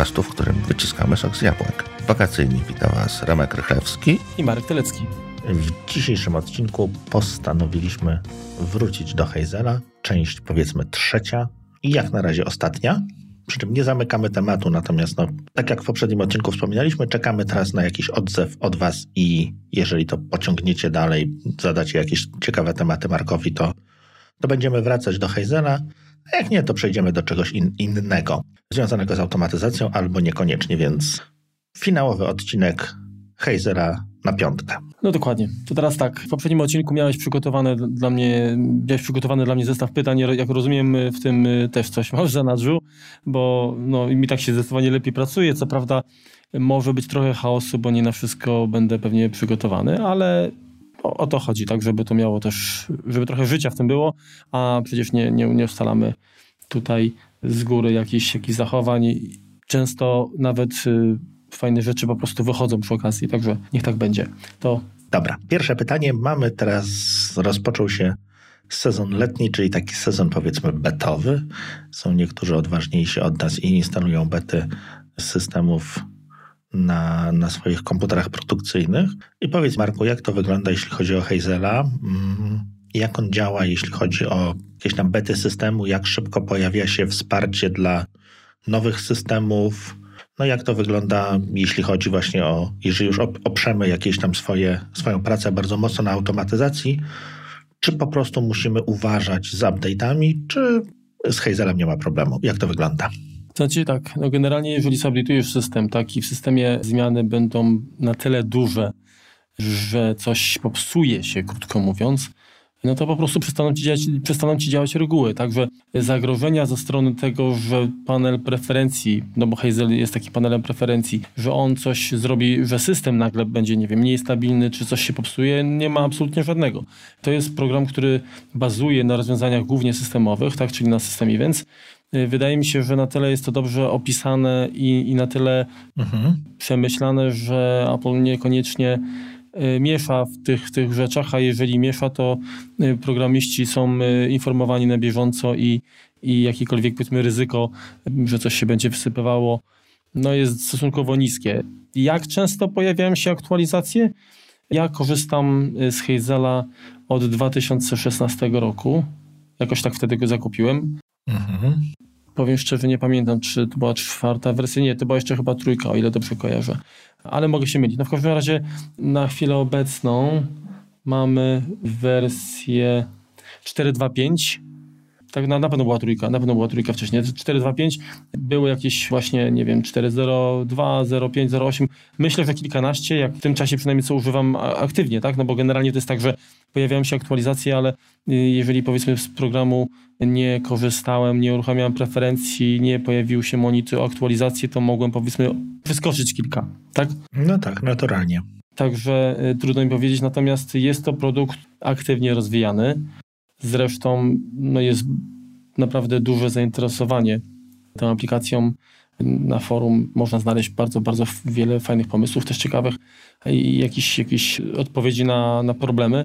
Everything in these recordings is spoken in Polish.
podcastu, w którym wyciskamy sok z jabłek. Wakacyjnie witam Was Remek Rychlewski i Marek Telecki. W dzisiejszym odcinku postanowiliśmy wrócić do Hazela, część powiedzmy trzecia i jak na razie ostatnia. Przy czym nie zamykamy tematu, natomiast no, tak jak w poprzednim odcinku wspominaliśmy, czekamy teraz na jakiś odzew od Was i jeżeli to pociągniecie dalej, zadacie jakieś ciekawe tematy Markowi, to, to będziemy wracać do Hazela. A jak nie, to przejdziemy do czegoś in, innego, związanego z automatyzacją albo niekoniecznie, więc finałowy odcinek Hazera na piątkę. No dokładnie. To teraz tak, w poprzednim odcinku miałeś przygotowany dla mnie, miałeś przygotowany dla mnie zestaw pytań, jak rozumiem w tym y, też coś masz w zanadrzu, bo no, mi tak się zdecydowanie lepiej pracuje, co prawda może być trochę chaosu, bo nie na wszystko będę pewnie przygotowany, ale o, to chodzi, tak, żeby to miało też, żeby trochę życia w tym było, a przecież nie, nie, nie ustalamy tutaj z góry jakichś, jakichś zachowań. Często nawet y, fajne rzeczy po prostu wychodzą przy okazji, także niech tak będzie. To Dobra, pierwsze pytanie. Mamy teraz, rozpoczął się sezon letni, czyli taki sezon powiedzmy betowy. Są niektórzy odważniejsi od nas i instalują bety systemów na, na swoich komputerach produkcyjnych. I powiedz Marku, jak to wygląda, jeśli chodzi o Hazela? Mm, jak on działa, jeśli chodzi o jakieś tam bety systemu? Jak szybko pojawia się wsparcie dla nowych systemów? No jak to wygląda, jeśli chodzi właśnie o, jeżeli już oprzemy jakieś tam swoje, swoją pracę bardzo mocno na automatyzacji, czy po prostu musimy uważać z update'ami, czy z Hazelem nie ma problemu? Jak to wygląda? Znaczy tak, no generalnie jeżeli zupdate'ujesz system, tak, i w systemie zmiany będą na tyle duże, że coś popsuje się, krótko mówiąc, no to po prostu przestaną ci działać, przestaną ci działać reguły. Także zagrożenia ze strony tego, że panel preferencji, no bo Hazel jest taki panelem preferencji, że on coś zrobi, że system nagle będzie, nie wiem, mniej stabilny, czy coś się popsuje, nie ma absolutnie żadnego. To jest program, który bazuje na rozwiązaniach głównie systemowych, tak, czyli na systemie, więc Wydaje mi się, że na tyle jest to dobrze opisane i, i na tyle mhm. przemyślane, że Apple niekoniecznie Y, miesza w tych, tych rzeczach, a jeżeli miesza, to y, programiści są y, informowani na bieżąco i, i jakiekolwiek powiedzmy ryzyko, że coś się będzie wysypywało, no jest stosunkowo niskie. Jak często pojawiają się aktualizacje? Ja korzystam z Hazela od 2016 roku. Jakoś tak wtedy go zakupiłem. Mhm. Powiem szczerze, nie pamiętam, czy to była czwarta wersja. Nie, to była jeszcze chyba trójka, o ile dobrze kojarzę ale mogę się mylić. No w każdym razie na chwilę obecną mamy wersję 4.2.5. Tak, na, na pewno była trójka, na pewno była trójka wcześniej. 4.2.5 były jakieś właśnie, nie wiem, 4.0.2, 0.5, 0.8. Myślę, że kilkanaście, jak w tym czasie przynajmniej co używam aktywnie, tak? No bo generalnie to jest tak, że pojawiają się aktualizacje, ale y, jeżeli powiedzmy z programu nie korzystałem, nie uruchamiałem preferencji, nie pojawił się monitor aktualizacji, to mogłem powiedzmy wyskoczyć kilka, tak? No tak, naturalnie. Także y, trudno mi powiedzieć, natomiast jest to produkt aktywnie rozwijany. Zresztą no jest naprawdę duże zainteresowanie tą aplikacją. Na forum można znaleźć bardzo, bardzo wiele fajnych pomysłów, też ciekawych i jakieś, jakieś odpowiedzi na, na problemy.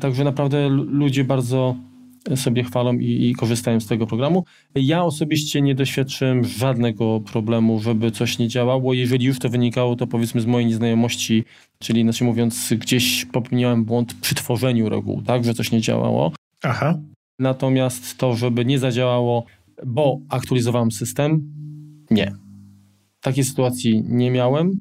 Także naprawdę ludzie bardzo sobie chwalą i, i, korzystają z tego programu. Ja osobiście nie doświadczyłem żadnego problemu, żeby coś nie działało. Jeżeli już to wynikało, to powiedzmy z mojej nieznajomości, czyli inaczej mówiąc, gdzieś popełniałem błąd przy tworzeniu reguł, tak, że coś nie działało. Aha. Natomiast to, żeby nie zadziałało, bo aktualizowałem system, nie. Takiej sytuacji nie miałem,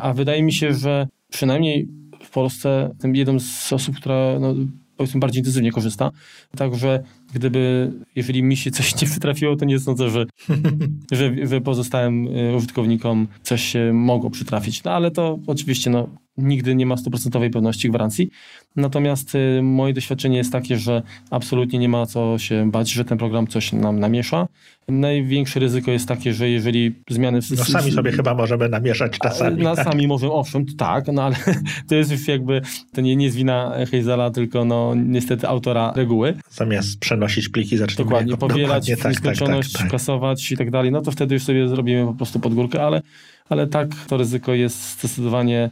a wydaje mi się, że przynajmniej w Polsce jestem jedną z osób, która no, powiedzmy bardziej intensywnie korzysta. Także gdyby, jeżeli mi się coś nie przytrafiło, to nie sądzę, że, że, że pozostałym y, użytkownikom coś się mogło przytrafić. No ale to oczywiście no, nigdy nie ma stuprocentowej pewności gwarancji. Natomiast y, moje doświadczenie jest takie, że absolutnie nie ma co się bać, że ten program coś nam namiesza. Największe ryzyko jest takie, że jeżeli zmiany... W... No sami sobie chyba możemy namieszać czasami. Na tak? sami możemy, owszem, tak, no ale to jest już jakby, to nie, nie jest wina Hazela, tylko no niestety autora reguły. Zamiast przenosić pliki zaczniemy Dokładnie, pobierać w tak, nieskończoność, tak, tak, tak. kasować i tak dalej, no to wtedy już sobie zrobimy po prostu pod górkę, ale, ale tak, to ryzyko jest zdecydowanie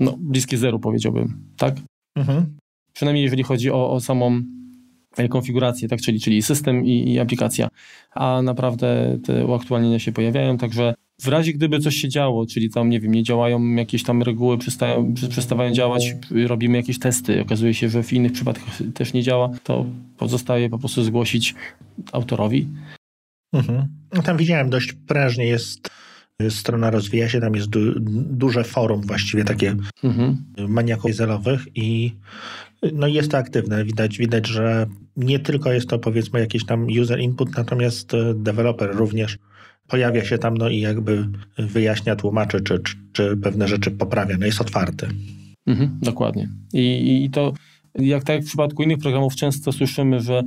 no, bliskie zeru powiedziałbym, tak? Mhm. Przynajmniej jeżeli chodzi o, o samą e, konfigurację, tak, czyli, czyli system i, i, aplikacja, a naprawdę te uaktualnienia się pojawiają, także w razie gdyby coś się działo, czyli tam, nie wiem, nie działają jakieś tam reguły, przestają, przestawają działać, robimy jakieś testy, okazuje się, że w innych przypadkach też nie działa, to pozostaje po prostu zgłosić autorowi. Mhm. No tam widziałem, dość prężnie jest strona rozwija się, tam jest du duże forum właściwie takie mhm. maniaków i no jest to aktywne. Widać, widać, że nie tylko jest to powiedzmy jakiś tam user input, natomiast e, deweloper również pojawia się tam no i jakby wyjaśnia, tłumaczy, czy, czy, czy pewne rzeczy poprawia. No jest otwarty. Mhm, dokładnie. I, I to jak tak jak w przypadku innych programów często słyszymy, że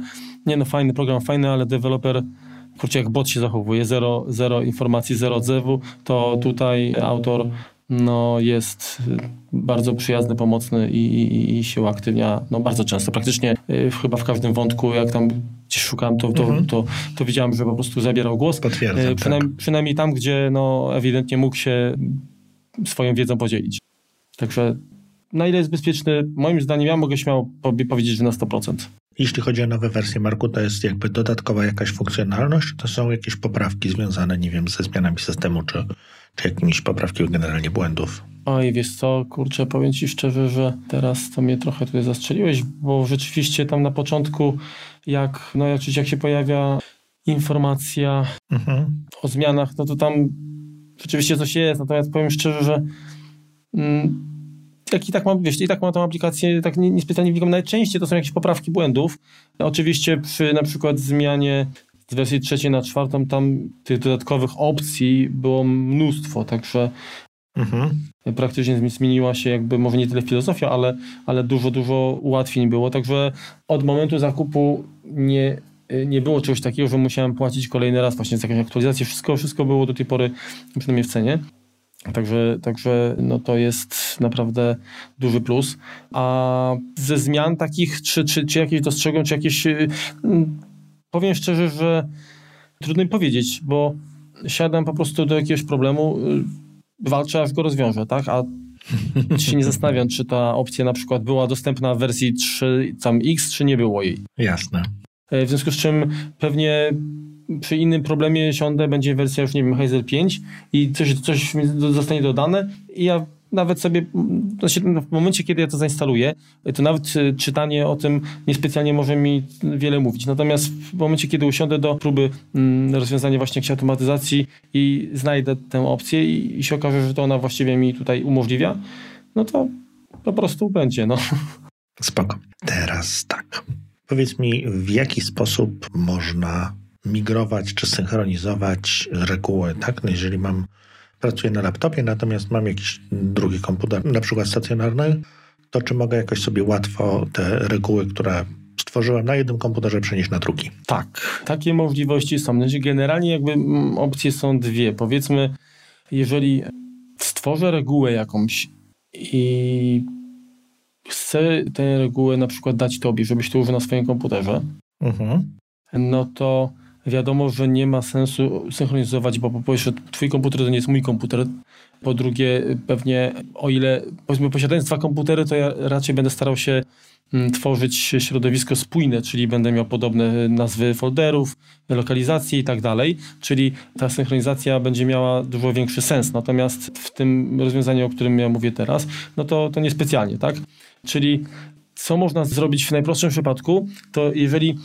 nie no fajny program, fajny, ale deweloper kurczę, jak bot się zachowuje, zero, zero informacji, zero odzewu, to tutaj autor no, jest bardzo przyjazny, pomocny i, i, i się uaktywnia no, bardzo często. Praktycznie y, chyba w każdym wątku, jak tam gdzieś szukałem, to, to, mhm. to, to, widziałem, że po prostu zabierał głos. Potwierdzam, y, przynajmniej, tak. przynajmniej tam, gdzie no, ewidentnie mógł się swoją wiedzą podzielić. Także na ile jest bezpieczny, moim zdaniem ja mogę śmiało powiedzieć, że na 100%. Jeśli chodzi o nowe wersje Marku, to jest jakby dodatkowa jakaś funkcjonalność, to są jakieś poprawki związane, nie wiem, ze zmianami systemu, czy, czy jakimiś poprawki generalnie błędów? Oj, wiesz co, kurczę, powiem Ci szczerze, że teraz to mnie trochę tutaj zastrzeliłeś, bo rzeczywiście tam na początku, jak, no, jak, jak się pojawia informacja mhm. o zmianach, no to tam rzeczywiście coś jest, natomiast powiem szczerze, że mm, jak i tak mam, wiesz, i tak mam tą aplikację, tak niespecjalnie wnikam. Najczęściej to są jakieś poprawki błędów. Oczywiście przy na przykład zmianie z wersji trzeciej na czwartą, tam tych dodatkowych opcji było mnóstwo, także mhm. praktycznie zmieniła się jakby, może nie tyle filozofia, ale, ale dużo, dużo ułatwień było, także od momentu zakupu nie, nie było czegoś takiego, że musiałem płacić kolejny raz właśnie za jakąś aktualizację. Wszystko, wszystko było do tej pory przynajmniej w cenie. Także, także no to jest naprawdę duży plus. A ze zmian takich, czy, czy, czy jakieś dostrzegłem, czy jakieś. Y, mm, powiem szczerze, że trudno mi powiedzieć, bo siadam po prostu do jakiegoś problemu, y, walczę, aż go rozwiążę, tak? A się nie zastanawiam, czy ta opcja na przykład była dostępna w wersji 3, tam X, czy nie było jej. Jasne. E, w związku z czym pewnie przy innym problemie siądę, będzie wersja już, nie wiem, Hazel 5 i coś, coś zostanie dodane i ja nawet sobie, znaczy w momencie, kiedy ja to zainstaluję, to nawet e, czytanie o tym niespecjalnie może mi wiele mówić. Natomiast w momencie, kiedy usiądę do próby mm, rozwiązania właśnie jakiejś automatyzacji i znajdę tę opcję i, i się okaże, że to ona właściwie mi tutaj umożliwia, no to po prostu będzie, no. Spoko. Teraz tak. Powiedz mi, w jaki sposób można migrować czy synchronizować reguły, tak? No jeżeli mam, pracuję na laptopie, natomiast mam jakiś drugi komputer, na przykład stacjonarny, to czy mogę jakoś sobie łatwo te reguły, które stworzyłem na jednym komputerze, przenieść na drugi? Tak, takie możliwości są. Znaczy generalnie jakby mm, opcje są dwie. Powiedzmy, jeżeli stworzę regułę jakąś i chcę tę regułę na przykład dać tobie, żebyś to użył na swoim komputerze, mhm. no to wiadomo, że nie ma sensu synchronizować, bo po pierwsze twój komputer to nie jest mój komputer, po drugie pewnie o ile powiedzmy posiadając dwa komputery, to ja raczej będę starał się mm, tworzyć środowisko spójne, czyli będę miał podobne nazwy folderów, lokalizacji i tak dalej, czyli ta synchronizacja będzie miała dużo większy sens. Natomiast w tym rozwiązaniu, o którym ja mówię teraz, no to, to niespecjalnie, tak? Czyli co można zrobić w najprostszym przypadku, to jeżeli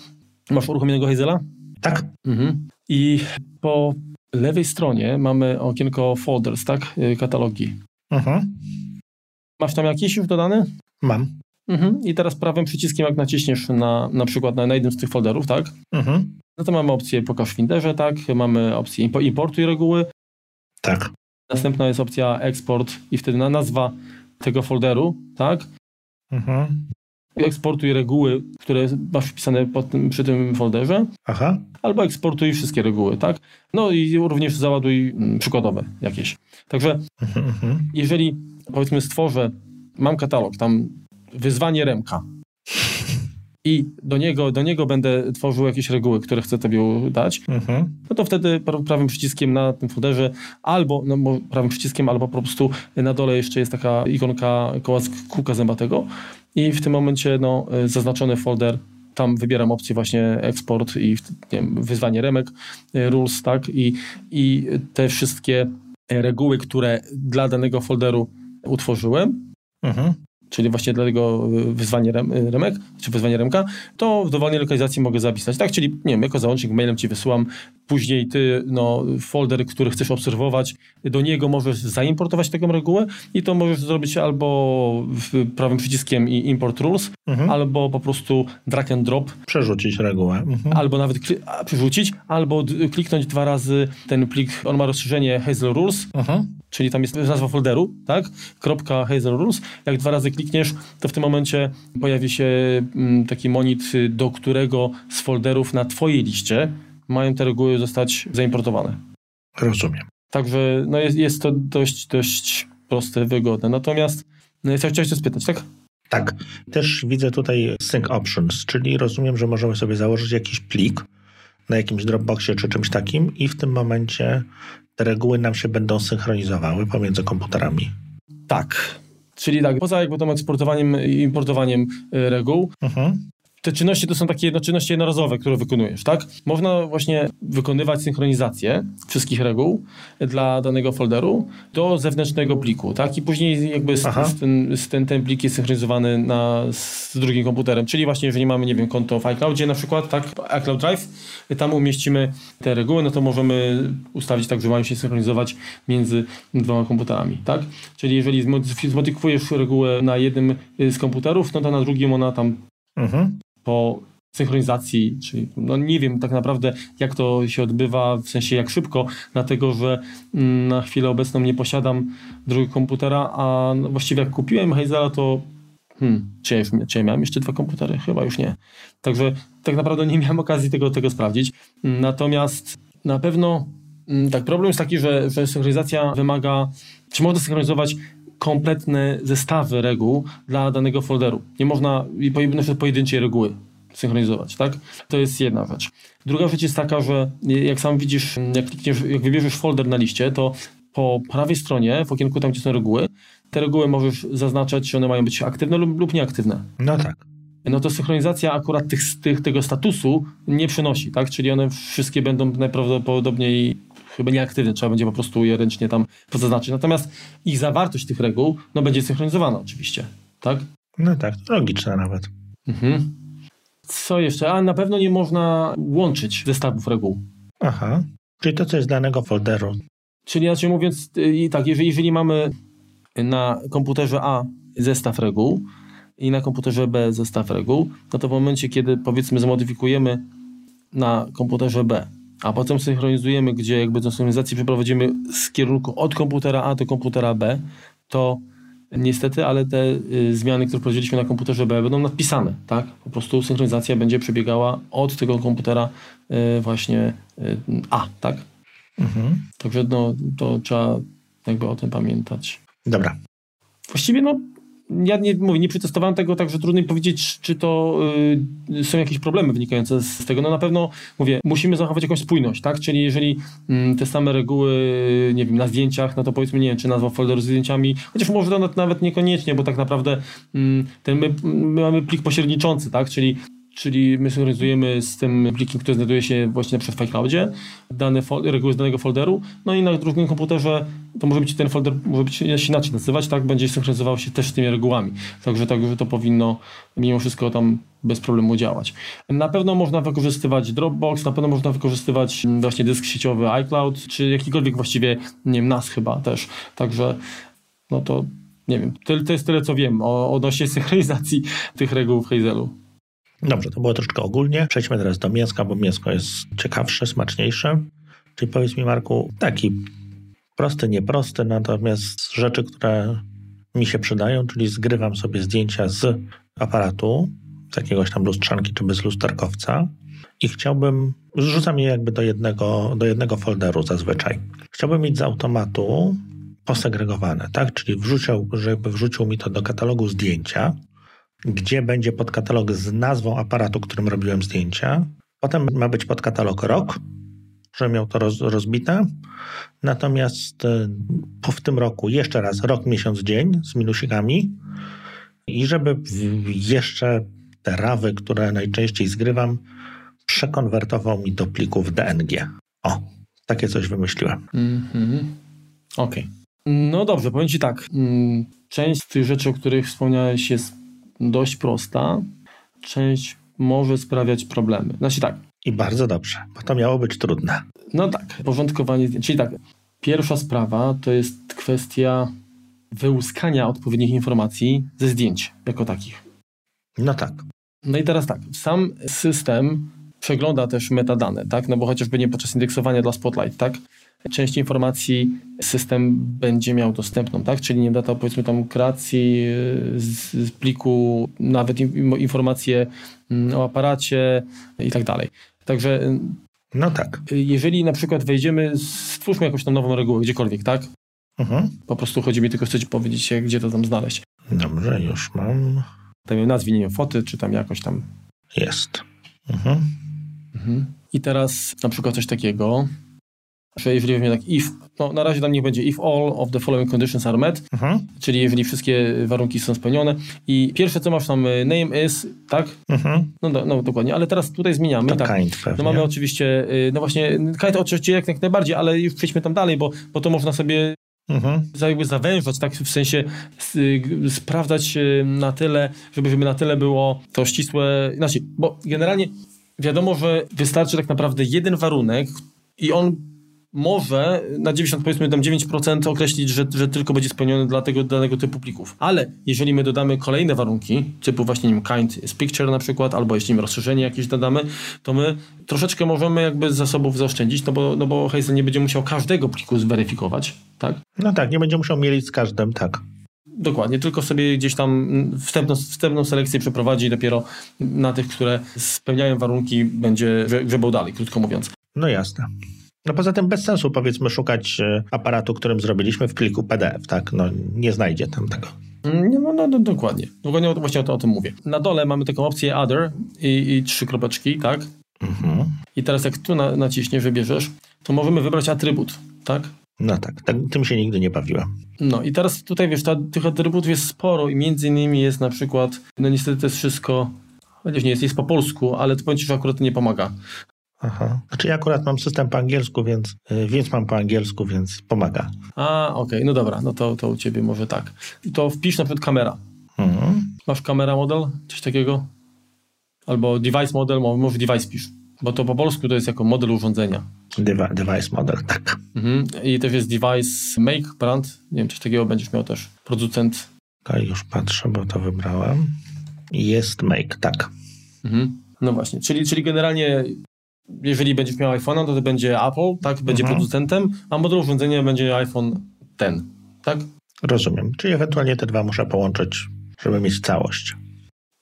masz uruchomionego Hazela, tak. Mhm. I po lewej stronie mamy okienko folders, tak? Y, katalogi. Mhm. Masz tam jakieś już dodane? Mam. Mhm. I teraz prawym przyciskiem, jak naciśniesz na, na przykład na, na jednym z tych folderów, tak? Mhm. No to mamy opcję pokaż w Finderze, tak? Mamy opcję importuj reguły. Tak. Następna jest opcja eksport i wtedy na nazwa tego folderu, tak? Mhm eksportuj reguły, które masz wpisane tym, przy tym folderze, Aha. albo eksportuj wszystkie reguły, tak? No i również załaduj mm, przykładowe jakieś. Także mhm, mhm. jeżeli powiedzmy stworzę, mam katalog, tam wyzwanie Remka i do niego, do niego będę tworzył jakieś reguły, które chcę tobie dać, mhm. no to wtedy prawym przyciskiem na tym folderze albo no, prawym przyciskiem, albo po prostu na dole jeszcze jest taka ikonka koła kółka zębatego, i w tym momencie no, y, zaznaczony folder tam wybieram opcję właśnie eksport i wiem, wyzwanie remek, e, rules, tak, i, i te wszystkie reguły, które dla danego folderu utworzyłem, mhm czyli właśnie dla tego y, wyzwanie rem, y, remek, czy wyzwanie remka, to w dowolnej lokalizacji mogę zapisać. Tak, czyli nie wiem, jako załącznik mailem ci wysyłam, później ty no, folder, który chcesz obserwować, do niego możesz zaimportować taką regułę i to możesz zrobić albo prawym przyciskiem i import rules, mhm. albo po prostu drag and drop. Przerzucić regułę. Mhm. Albo nawet przerzucić, albo kliknąć dwa razy ten plik, on ma rozszerzenie Hazel Rules, mhm czyli tam jest nazwa folderu, tak? Kropka Hazel Rules. Jak dwa razy klikniesz, to w tym momencie pojawi się mm, taki monit, do którego z folderów na twojej liście mają te reguły zostać zaimportowane. Rozumiem. Także no jest, jest to dość, dość proste, wygodne. Natomiast no, chciałeś coś spytać, tak? Tak. Też widzę tutaj sync options, czyli rozumiem, że możemy sobie założyć jakiś plik na jakimś Dropboxie czy czymś takim i w tym momencie te reguły nam się będą synchronizowały pomiędzy komputerami. Tak. Czyli tak, poza jakby tą eksportowaniem i importowaniem y, reguł, mhm te czynności to są takie no, czynności jednorazowe, które wykonujesz, tak? Można właśnie wykonywać synchronizację wszystkich reguł dla danego folderu do zewnętrznego pliku, tak? I później jakby z, z ten, z ten, ten plik jest synchronizowany na, z drugim komputerem, czyli właśnie jeżeli mamy, nie wiem, konto w iCloudzie na przykład, tak? iCloud Drive, tam umieścimy te reguły, no to możemy ustawić tak, że mają się synchronizować między dwoma komputerami, tak? Czyli jeżeli zmodyfikujesz regułę na jednym z komputerów, no to na drugim ona tam mhm po synchronizacji, czyli no nie wiem tak naprawdę jak to się odbywa, w sensie jak szybko, dlatego że mm, na chwilę obecną nie posiadam drugiego komputera, a właściwie jak kupiłem Hazela to hmm, czy, ja czy ja miałem jeszcze dwa komputery? Chyba już nie. Także tak naprawdę nie miałem okazji tego, tego sprawdzić. Natomiast na pewno mm, tak, problem jest taki, że, że synchronizacja wymaga, czy można synchronizować kompletne zestawy reguł dla danego folderu. Nie można na przykład pojedynczej reguły synchronizować, tak? To jest jedna rzecz. Druga rzecz jest taka, że jak sam widzisz, jak, klikniesz, jak wybierzesz folder na liście, to po prawej stronie, w okienku tam, gdzie są reguły, te reguły możesz zaznaczać, czy one mają być aktywne lub, lub nieaktywne. No tak. No to synchronizacja akurat tych, tych, tego statusu nie przynosi, tak? Czyli one wszystkie będą najprawdopodobniej chyba nieaktywne, trzeba będzie po prostu je ręcznie tam zaznaczyć. Natomiast ich zawartość tych reguł no, będzie synchronizowana oczywiście, tak? No tak, logiczne nawet. Mhm. Co jeszcze? A na pewno nie można łączyć zestawów reguł. Aha, czyli to, co jest danego folderu. Czyli inaczej mówiąc, i tak, jeżeli, jeżeli mamy na komputerze A zestaw reguł i na komputerze B zestaw reguł, no to w momencie, kiedy powiedzmy zmodyfikujemy na komputerze B a potem synchronizujemy, gdzie jakby tę synchronizację przeprowadzimy z kierunku od komputera A do komputera B, to niestety, ale te y, zmiany, które prowadziliśmy na komputerze B będą napisane, tak? Po prostu synchronizacja będzie przebiegała od tego komputera y, właśnie y, A, tak? Mhm. Także no, to trzeba jakby o tym pamiętać. Dobra. Właściwie no, ja nie, mówię, nie przetestowałem tego, także trudno mi powiedzieć, czy to y, są jakieś problemy wynikające z tego. No na pewno, mówię, musimy zachować jakąś spójność, tak? Czyli jeżeli y, te same reguły, nie wiem, na zdjęciach, no to powiedzmy, nie wiem, czy nazwa folderu z zdjęciami, chociaż może to nawet niekoniecznie, bo tak naprawdę y, ten, my, my mamy plik pośredniczący, tak? Czyli czyli my synchronizujemy z tym plikiem, który znajduje się właśnie na przykład w iCloudzie, dane reguły z danego folderu, no i na drugim komputerze to może być ten folder, może być inaczej nazywać, tak, będzie synchronizował się też z tymi regułami. Także, także to powinno mimo wszystko tam bez problemu działać. Na pewno można wykorzystywać Dropbox, na pewno można wykorzystywać właśnie dysk sieciowy iCloud, czy jakikolwiek właściwie, nie wiem, NAS chyba też. Także no to nie wiem, to, to jest tyle, co wiem o odnośnie synchronizacji tych reguł w Hazelu. Dobrze, to było troszeczkę ogólnie. Przejdźmy teraz do mięska, bo mięsko jest ciekawsze, smaczniejsze. Czyli powiedz mi, Marku, taki prosty, nieprosty, natomiast rzeczy, które mi się przydają, czyli zgrywam sobie zdjęcia z aparatu, z jakiegoś tam lustrzanki czy bez lusterkowca i chciałbym, zrzucam je jakby do jednego, do jednego folderu zazwyczaj. Chciałbym mieć z automatu posegregowane, tak? Czyli wrzucił, żeby wrzucił mi to do katalogu zdjęcia, gdzie będzie podkatalog z nazwą aparatu, którym robiłem zdjęcia. Potem ma być podkatalog rok, że miał to roz, rozbite. Natomiast e, po w tym roku jeszcze raz rok, miesiąc, dzień z minusikami. I żeby jeszcze te rawy, które najczęściej zgrywam, przekonwertował mi do plików DNG. O, takie coś wymyśliłem. Mhm. Okej. No dobrze, powiem Ci tak. Mm, Część z tych rzeczy, o których wspomniałeś, jest dość prosta. Część może sprawiać problemy. Znaczy tak, I bardzo dobrze, bo to miało być trudne. no tak, porządkowanie. Czyli tak, pierwsza sprawa to jest kwestia wyłuskania odpowiednich informacji ze zdjęć jako takich. No tak. No i teraz tak, sam system przegląda też metadane, tak? No bo chociażby nie podczas indeksowania dla Spotlight, tak? Część informacji system będzie miał dostępną, tak? Czyli nie data powiedzmy tam kreacji yy, z, z pliku, nawet in, informacje mm, o aparacie i tak dalej. Także yy, No tak. jeżeli na przykład wejdziemy, stwórzmy jakąś tam nową regułę gdziekolwiek, tak? Mhm. Po prostu chodzi mi tylko, chcę ci powiedzieć, gdzie to tam znaleźć. Dobrze, już mam. Tam nazwij, nie wiem, foty, czy tam jakoś tam Jest. Mhm. Mhm. I teraz na przykład coś takiego, jeżeli weźmie tak if, no na razie tam niech będzie if all of the following conditions are met, Mhm. czyli jeżeli wszystkie warunki są spełnione i pierwsze co masz tam y, name is, tak? Mhm. No, do- no dokładnie, ale teraz tutaj zmieniamy. To tak. kind pewnie. No mamy oczywiście, y, no właśnie, kind oczywiście jak, jak najbardziej, ale już przejdźmy tam dalej, bo, bo to można sobie Mhm. jakby zawężać, tak w sensie g- sprawdzać y, na tyle, żeby, żeby na tyle było to ścisłe, znaczy, bo generalnie wiadomo, że wystarczy tak naprawdę jeden warunek i on może na 90 powiedzmy tam 9% określić, że, że tylko będzie spełniony dla tego danego typu plików. Ale jeżeli my dodamy kolejne warunki, typu właśnie nie wiem, kind is picture na przykład, albo jeśli my rozszerzenie jakieś dodamy, to my troszeczkę możemy jakby zasobów zaoszczędzić, no bo, no bo Hazel nie będzie musiał każdego pliku zweryfikować, tak? No tak, nie będzie musiał mielić z każdym, tak. Dokładnie, tylko sobie gdzieś tam wstępną, wstępną selekcję przeprowadzi i dopiero na tych, które spełniają warunki, będzie grze- grzebał dalej, krótko mówiąc. No jasne. No poza tym bez sensu powiedzmy szukać e, aparatu, którym zrobiliśmy w pliku PDF, tak? No nie znajdzie tam tego. No, no, no dokładnie. Dokładnie właśnie o, to, o tym mówię. Na dole mamy taką opcję Other i, i trzy kropeczki, tak? Mhm. I teraz jak tu na, naciśniesz, wybierzesz, to możemy wybrać atrybut, tak? No tak, tak, tym się nigdy nie bawiłem. No i teraz tutaj wiesz, ta, tych atrybutów jest sporo i między innymi jest na przykład, no niestety to jest wszystko, chociaż nie jest, jest po polsku, ale to powiem ci, że akurat nie pomaga. Aha. Znaczy ja akurat mam system po angielsku, więc, y, więc mam po angielsku, więc pomaga. A, okej, no dobra, no to, to u ciebie może tak. I to wpisz na przykład kamera. Mhm. Masz kamera model, coś takiego? Albo device model, mo- może device pisz. Bo to po polsku to jest jako model urządzenia. Devi- device model, tak. Mhm. I też jest device make, brand. Nie wiem, coś takiego będziesz miał też. Producent. To już patrzę, bo to wybrałem. Jest make, tak. Mhm. No właśnie, czyli, czyli generalnie jeżeli będziesz miał iPhone'a, to to będzie Apple, tak? Będzie Mhm. producentem, a model urządzenia będzie iPhone ten, tak? Rozumiem. Czyli ewentualnie te dwa muszę połączyć, żeby mieć całość.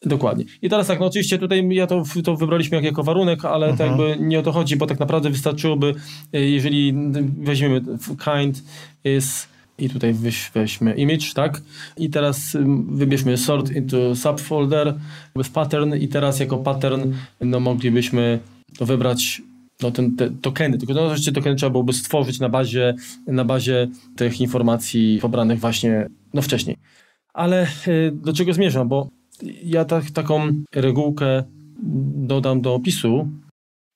Dokładnie. I teraz tak, no oczywiście tutaj ja to, to wybraliśmy jak, jako warunek, ale to Mhm. jakby nie o to chodzi, bo tak naprawdę wystarczyłoby, y, jeżeli weźmiemy kind is i tutaj weź, weźmy image, tak? I teraz ym, wybierzmy sort into subfolder with pattern i teraz jako pattern no moglibyśmy to wybrać no, ten, te tokeny, tylko no, oczywiście tokeny trzeba byłoby stworzyć na bazie, na bazie tych informacji pobranych właśnie no, wcześniej. Ale y, do czego zmierzam? Bo ja tak, taką regułkę dodam do opisu,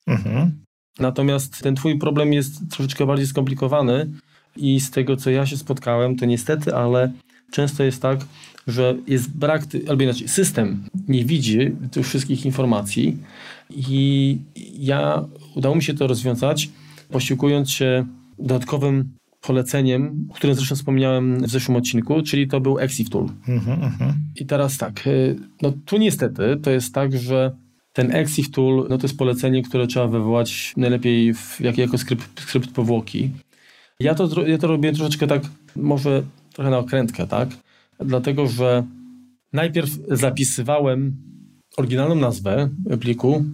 Mhm. natomiast ten twój problem jest troszeczkę bardziej skomplikowany i z tego, co ja się spotkałem, to niestety, ale często jest tak, że jest brak, albo inaczej, system nie widzi tych wszystkich informacji i ja, udało mi się to rozwiązać, posiłkując się dodatkowym poleceniem, o którym zresztą wspomniałem w zeszłym odcinku, czyli to był Exif Tool. Mhm, mhm. I teraz tak, y, no tu niestety to jest tak, że ten Exif Tool, no to jest polecenie, które trzeba wywołać najlepiej w, jak, jako skrypt, skrypt powłoki. Ja to, ja to robię troszeczkę tak, może trochę na okrętkę, tak? Dlatego, że najpierw zapisywałem oryginalną nazwę pliku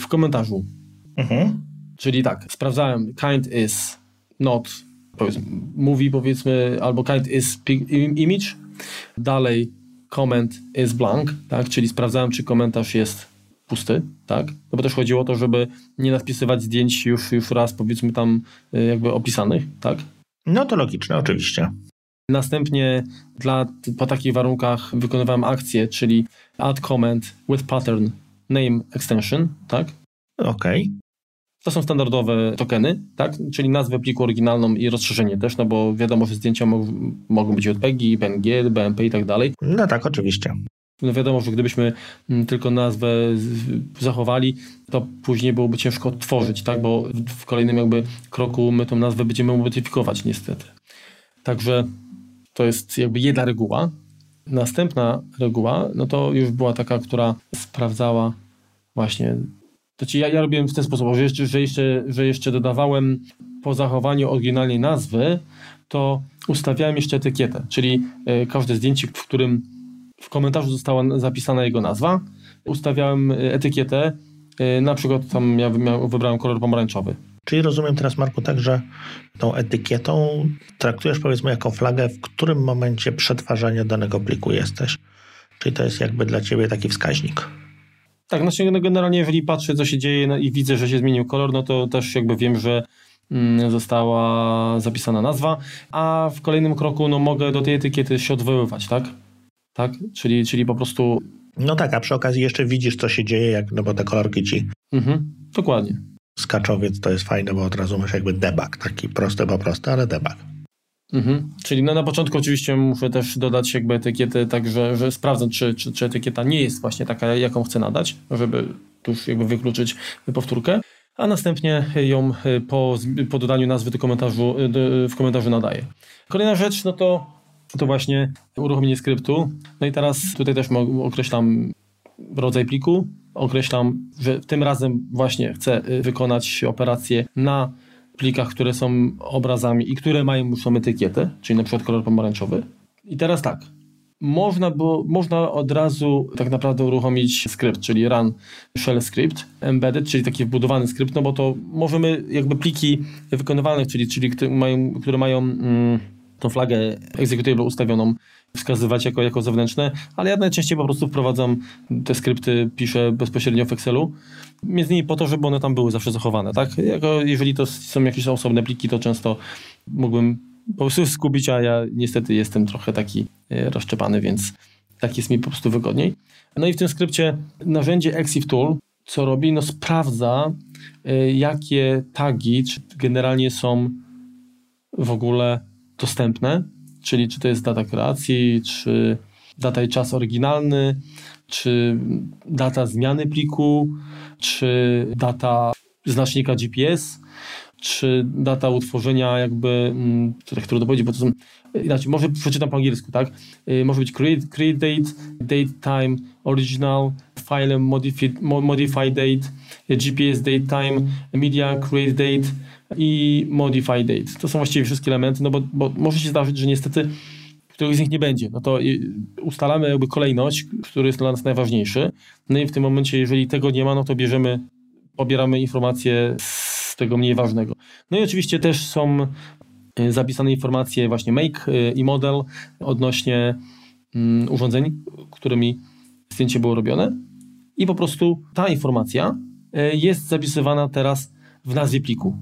w komentarzu. Mhm. Czyli tak, sprawdzałem kind is not, powiedzmy, mówi powiedzmy, albo kind is image, dalej comment is blank, tak, czyli sprawdzałem, czy komentarz jest pusty, tak, no bo też chodziło o to, żeby nie nadpisywać zdjęć już, już raz, powiedzmy tam y, jakby opisanych, tak. No to logiczne, oczywiście. Następnie dla, po takich warunkach wykonywałem akcję, czyli add comment with pattern name extension, tak? Okej. Okay. To są standardowe tokeny, tak? Czyli nazwę pliku oryginalną i rozszerzenie też, no bo wiadomo, że zdjęcia mogą być JPEGi, PNG, BMP i tak dalej. No tak, oczywiście. No wiadomo, że gdybyśmy mm, tylko nazwę zachowali, to później byłoby ciężko tworzyć, tak? Bo w kolejnym jakby kroku my tą nazwę będziemy modyfikować niestety. Także to jest jakby jedna reguła. Następna reguła, no to już była taka, która sprawdzała właśnie. Ci ja, ja robiłem w ten sposób, że jeszcze, że, jeszcze, że jeszcze dodawałem po zachowaniu oryginalnej nazwy, to ustawiałem jeszcze etykietę, czyli y, każde zdjęcie, w którym w komentarzu została zapisana jego nazwa, ustawiałem e, etykietę, y, na przykład tam ja wybrałem kolor pomarańczowy. Czyli rozumiem teraz, Marku, tak, że tą etykietą traktujesz powiedzmy jako flagę, w którym momencie przetwarzania danego pliku jesteś. Czyli to jest jakby dla ciebie taki wskaźnik. Tak, znaczy no generalnie jeżeli patrzę, co się dzieje no i widzę, że się zmienił kolor, no to też jakby wiem, że mm, została zapisana nazwa, a w kolejnym kroku no mogę do tej etykiety się odwoływać, tak? Tak? Czyli, czyli po prostu... No tak, a przy okazji jeszcze widzisz, co się dzieje, jak, no bo te kolorki ci... Mhm, dokładnie skaczowiec to jest fajne, bo od razu masz jakby debug, taki prosty, po prostu, ale debug. Mhm. Czyli no na początku oczywiście muszę też dodać jakby etykietę, tak że, że sprawdzę, czy, czy, czy etykieta nie jest właśnie taka, jaką chcę nadać, żeby już jakby wykluczyć powtórkę, a następnie ją po, po dodaniu nazwy do komentarzu, y, w komentarzu nadaję. Kolejna rzecz, no to, to właśnie uruchomienie skryptu. No i teraz tutaj też określam rodzaj pliku, określam, że tym razem właśnie chcę y, wykonać operację na plikach, które są obrazami i które mają już etykietę, czyli na przykład kolor pomarańczowy. I teraz tak, można, było, można od razu tak naprawdę uruchomić skrypt, czyli run shell script embedded, czyli taki wbudowany skrypt, no bo to możemy jakby pliki wykonywalne, czyli, czyli które mają, które mają mm, tą flagę executable ustawioną wskazywać jako, jako zewnętrzne, ale ja najczęściej po prostu wprowadzam te skrypty, piszę bezpośrednio w Excelu, między innymi po to, żeby one tam były zawsze zachowane, tak? Jako, jeżeli to są jakieś osobne pliki, to często mógłbym po prostu skupić, a ja niestety jestem trochę taki e, rozczepany, więc tak jest mi po prostu wygodniej. No i w tym skrypcie narzędzie Exif Tool, co robi? No sprawdza, e, jakie tagi czy generalnie są w ogóle dostępne czyli czy to jest data kreacji, czy data i czas oryginalny, czy data zmiany pliku, czy data znacznika GPS, czy data utworzenia jakby, mm, tak trudno powiedzieć, bo to są, inaczej, może przeczytam po angielsku, tak? Y, może być create, create date, date time, original, file modified, modify date, GPS date time, media create date, i modify date. To są właściwie wszystkie elementy, no bo, bo może się zdarzyć, że niestety których z nich nie będzie. No to ustalamy jakby kolejność, który jest dla nas najważniejszy. No i w tym momencie, jeżeli tego nie ma, no to bierzemy, pobieramy informacje z tego mniej ważnego. No i oczywiście też są y, zapisane informacje właśnie make y, i model odnośnie um, urządzeń, którymi zdjęcie było robione. I po prostu ta informacja y, jest zapisywana teraz w nazwie pliku.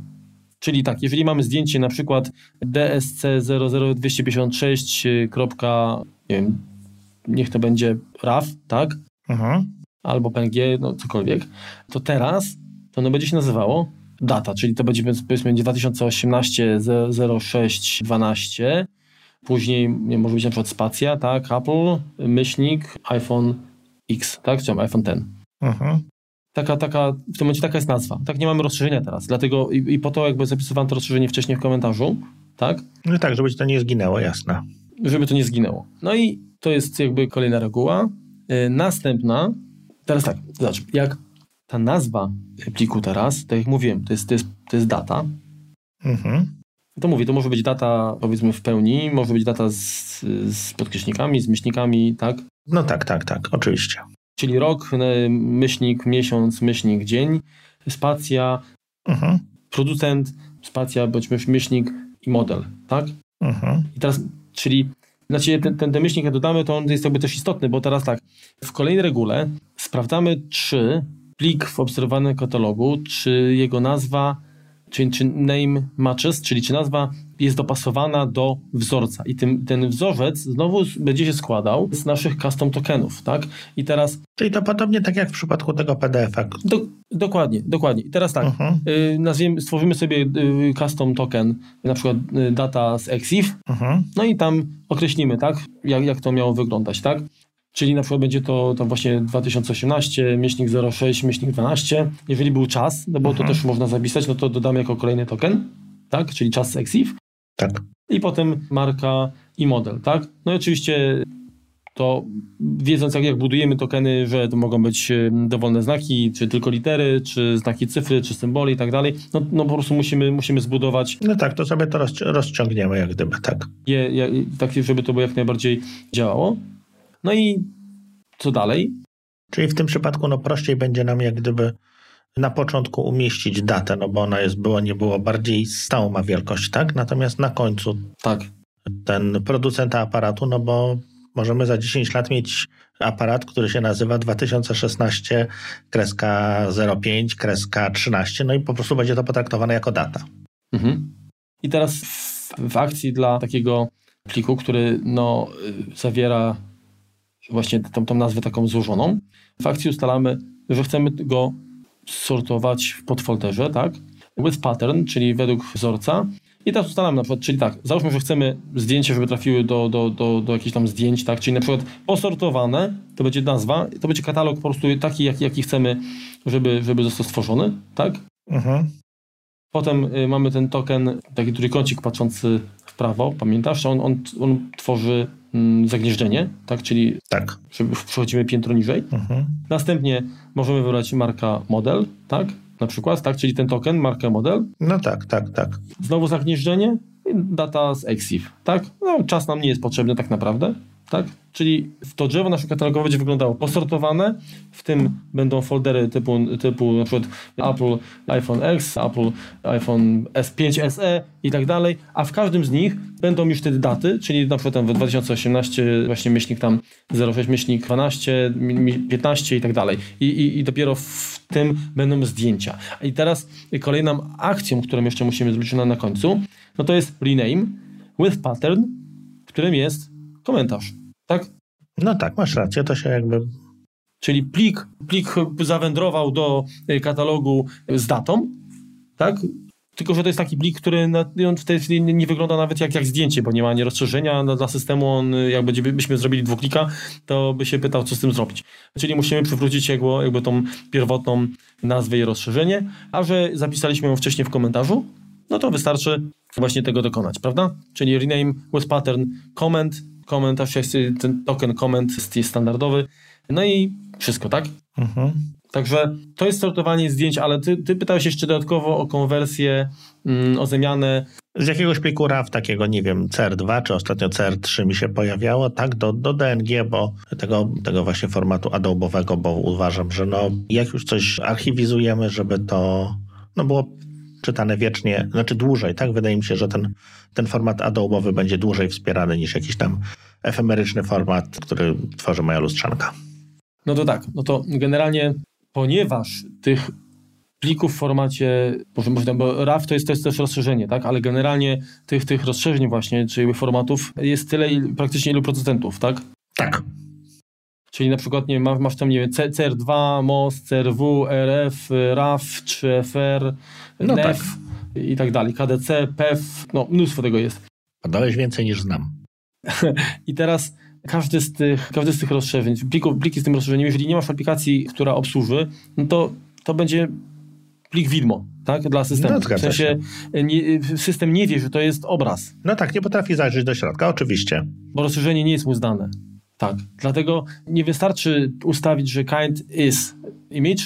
Czyli tak, jeżeli mamy zdjęcie na przykład DSC00256. Nie wiem, niech to będzie RAW, tak? Mhm. Albo PNG, no cokolwiek, to teraz to ono będzie się nazywało data, czyli to będzie powiedzmy 2018 06 12 później nie, może być na przykład spacja, tak, Apple, myślnik, iPhone X, tak, czy iPhone X. Mhm taka, taka, w tym momencie taka jest nazwa. Tak, nie mamy rozszerzenia teraz. Dlatego i, i po to jakby zapisywałem to rozszerzenie wcześniej w komentarzu, tak? No tak, żeby to nie zginęło, jasne. Żeby to nie zginęło. No i to jest jakby kolejna reguła. Yy, następna, teraz tak, zobacz, jak ta nazwa pliku teraz, tak jak mówiłem, to jest, to jest, to jest data. Mhm. To mówię, to może być data powiedzmy w pełni, może być data z, z podkreśnikami, z myślnikami, tak? No tak, tak, tak, oczywiście czyli rok, e, myślnik, miesiąc, myślnik, dzień, spacja, mhm. producent, spacja, bądźmy myślnik i model, tak? Mhm. I teraz, czyli znaczy ten, ten, ten myślnik, jak dodamy, to on jest jakby też istotny, bo teraz tak, w kolejnej regule sprawdzamy, czy plik w obserwowanym katalogu, czy jego nazwa, czy, czy name matches, czyli czy nazwa jest dopasowana do wzorca i tym, ten wzorzec znowu będzie się składał z naszych custom tokenów, tak? I teraz... Czyli to podobnie tak jak w przypadku tego PDF-a. Do, dokładnie, dokładnie. I teraz tak, uh-huh. y, nazwiemy, stworzymy sobie y, custom token, na przykład y, data z EXIF, uh-huh. no i tam określimy, tak? Jak, jak to miało wyglądać, tak? Czyli na przykład będzie to, to właśnie 2018, myślnik 06, myślnik 12. Jeżeli był czas, no bo uh-huh. to też można zapisać, no to dodamy jako kolejny token, tak? Czyli czas EXIF. Tak. I potem marka i model, tak? No i oczywiście to wiedząc jak, jak budujemy tokeny, że to mogą być dowolne znaki, czy tylko litery, czy znaki cyfry, czy symbole i tak dalej, no, no po prostu musimy, musimy zbudować. No tak, to sobie to rozciągniemy jak gdyby, tak. Je, je, tak, żeby to było jak najbardziej działało. No i co dalej? Czyli w tym przypadku no prościej będzie nam jak gdyby na początku umieścić datę, no bo ona jest, było, nie było, bardziej stałą ma wielkość, tak? Natomiast na końcu tak. ten producent aparatu, no bo możemy za 10 lat mieć aparat, który się nazywa 2016 kreska 05 kreska 13, no i po prostu będzie to potraktowane jako data. Mhm. I teraz w, w, akcji dla takiego pliku, który no, zawiera właśnie tą, tą nazwę taką złożoną, w akcji ustalamy, że chcemy go sortować w podfolderze, tak? With pattern, czyli według wzorca. I teraz ustalamy na przykład, czyli tak, załóżmy, że chcemy zdjęcia, żeby trafiły do, do, do, do jakichś tam zdjęć, tak? Czyli na przykład posortowane, to będzie nazwa, to będzie katalog po prostu taki, jaki, jaki chcemy, żeby, żeby został stworzony, tak? Mhm. Potem y, mamy ten token, taki trójkącik patrzący w prawo, pamiętasz? On, on, on tworzy zagnieżdżenie, tak? Czyli tak. przechodzimy piętro niżej. Mhm. Następnie możemy wybrać marka model, tak? Na przykład, tak? Czyli ten token, markę model. No tak, tak, tak. Znowu zagnieżdżenie, data z EXIF, tak? No, czas nam nie jest potrzebny tak naprawdę tak? Czyli to drzewo nasze katalogowe będzie wyglądało posortowane, w tym będą foldery typu, typu na przykład Apple iPhone X, Apple iPhone S5, SE i tak dalej, a w każdym z nich będą już te daty, czyli na przykład tam w 2018 właśnie myślnik tam 06, myślnik 12, 15 i tak dalej. I, i, i dopiero w tym będą zdjęcia. I teraz kolejną akcją, którą jeszcze musimy zrobić na, na końcu, no to jest rename with pattern, którym jest komentarz, tak? No tak, masz rację, to się jakby... Czyli plik, plik zawędrował do y, katalogu z datą, tak? Tylko, że to jest taki plik, który na, on w tej chwili nie wygląda nawet jak, jak zdjęcie, bo nie ma ani rozszerzenia no, dla systemu. On, y, jak byśmy zrobili dwuklika, to by się pytał, co z tym zrobić. Czyli musimy przywrócić jakby, jakby tą pierwotną nazwę i rozszerzenie, a że zapisaliśmy ją wcześniej w komentarzu, no to wystarczy właśnie tego dokonać, prawda? Czyli rename with pattern comment komentarz, jest ten token comment jest standardowy. No i wszystko, tak? Mhm. Także to jest sortowanie zdjęć, ale ty, ty pytałeś jeszcze dodatkowo o konwersję, mm, o zamianę. Z jakiegoś pliku RAW takiego, nie wiem, CR2 czy ostatnio CR3 mi się pojawiało, tak, do, do DNG, bo tego, tego właśnie formatu Adobe'owego, bo uważam, że no, jak już coś archiwizujemy, żeby to no było czytane wiecznie, znaczy dłużej, tak? Wydaje mi się, że ten, ten format Adobe'owy będzie dłużej wspierany niż jakiś tam efemeryczny format, który tworzy moja lustrzanka. No to tak, no to generalnie ponieważ tych plików w formacie, bo RAW to jest, to jest też rozszerzenie, tak? ale generalnie tych, tych rozszerzeń właśnie, czyli formatów jest tyle praktycznie ilu procentów, tak? Tak. Czyli na przykład nie, masz tam nie wiem, CR2, MOS, CRW, RF, RAF, 3FR, no NEF tak. I tak dalej, KDC, PEF, no mnóstwo tego jest. Podałeś więcej niż znam. I teraz każdy z tych, każdy z tych rozszerzeń, pliku, pliki z tym rozszerzeniem, jeżeli nie masz aplikacji, która obsłuży, no to, to będzie plik widmo, tak, dla systemu. No, w sensie nie, system nie wie, że to jest obraz. No tak, nie potrafi zajrzeć do środka, oczywiście. Bo rozszerzenie nie jest mu zdane. Tak, dlatego nie wystarczy ustawić, że kind is image,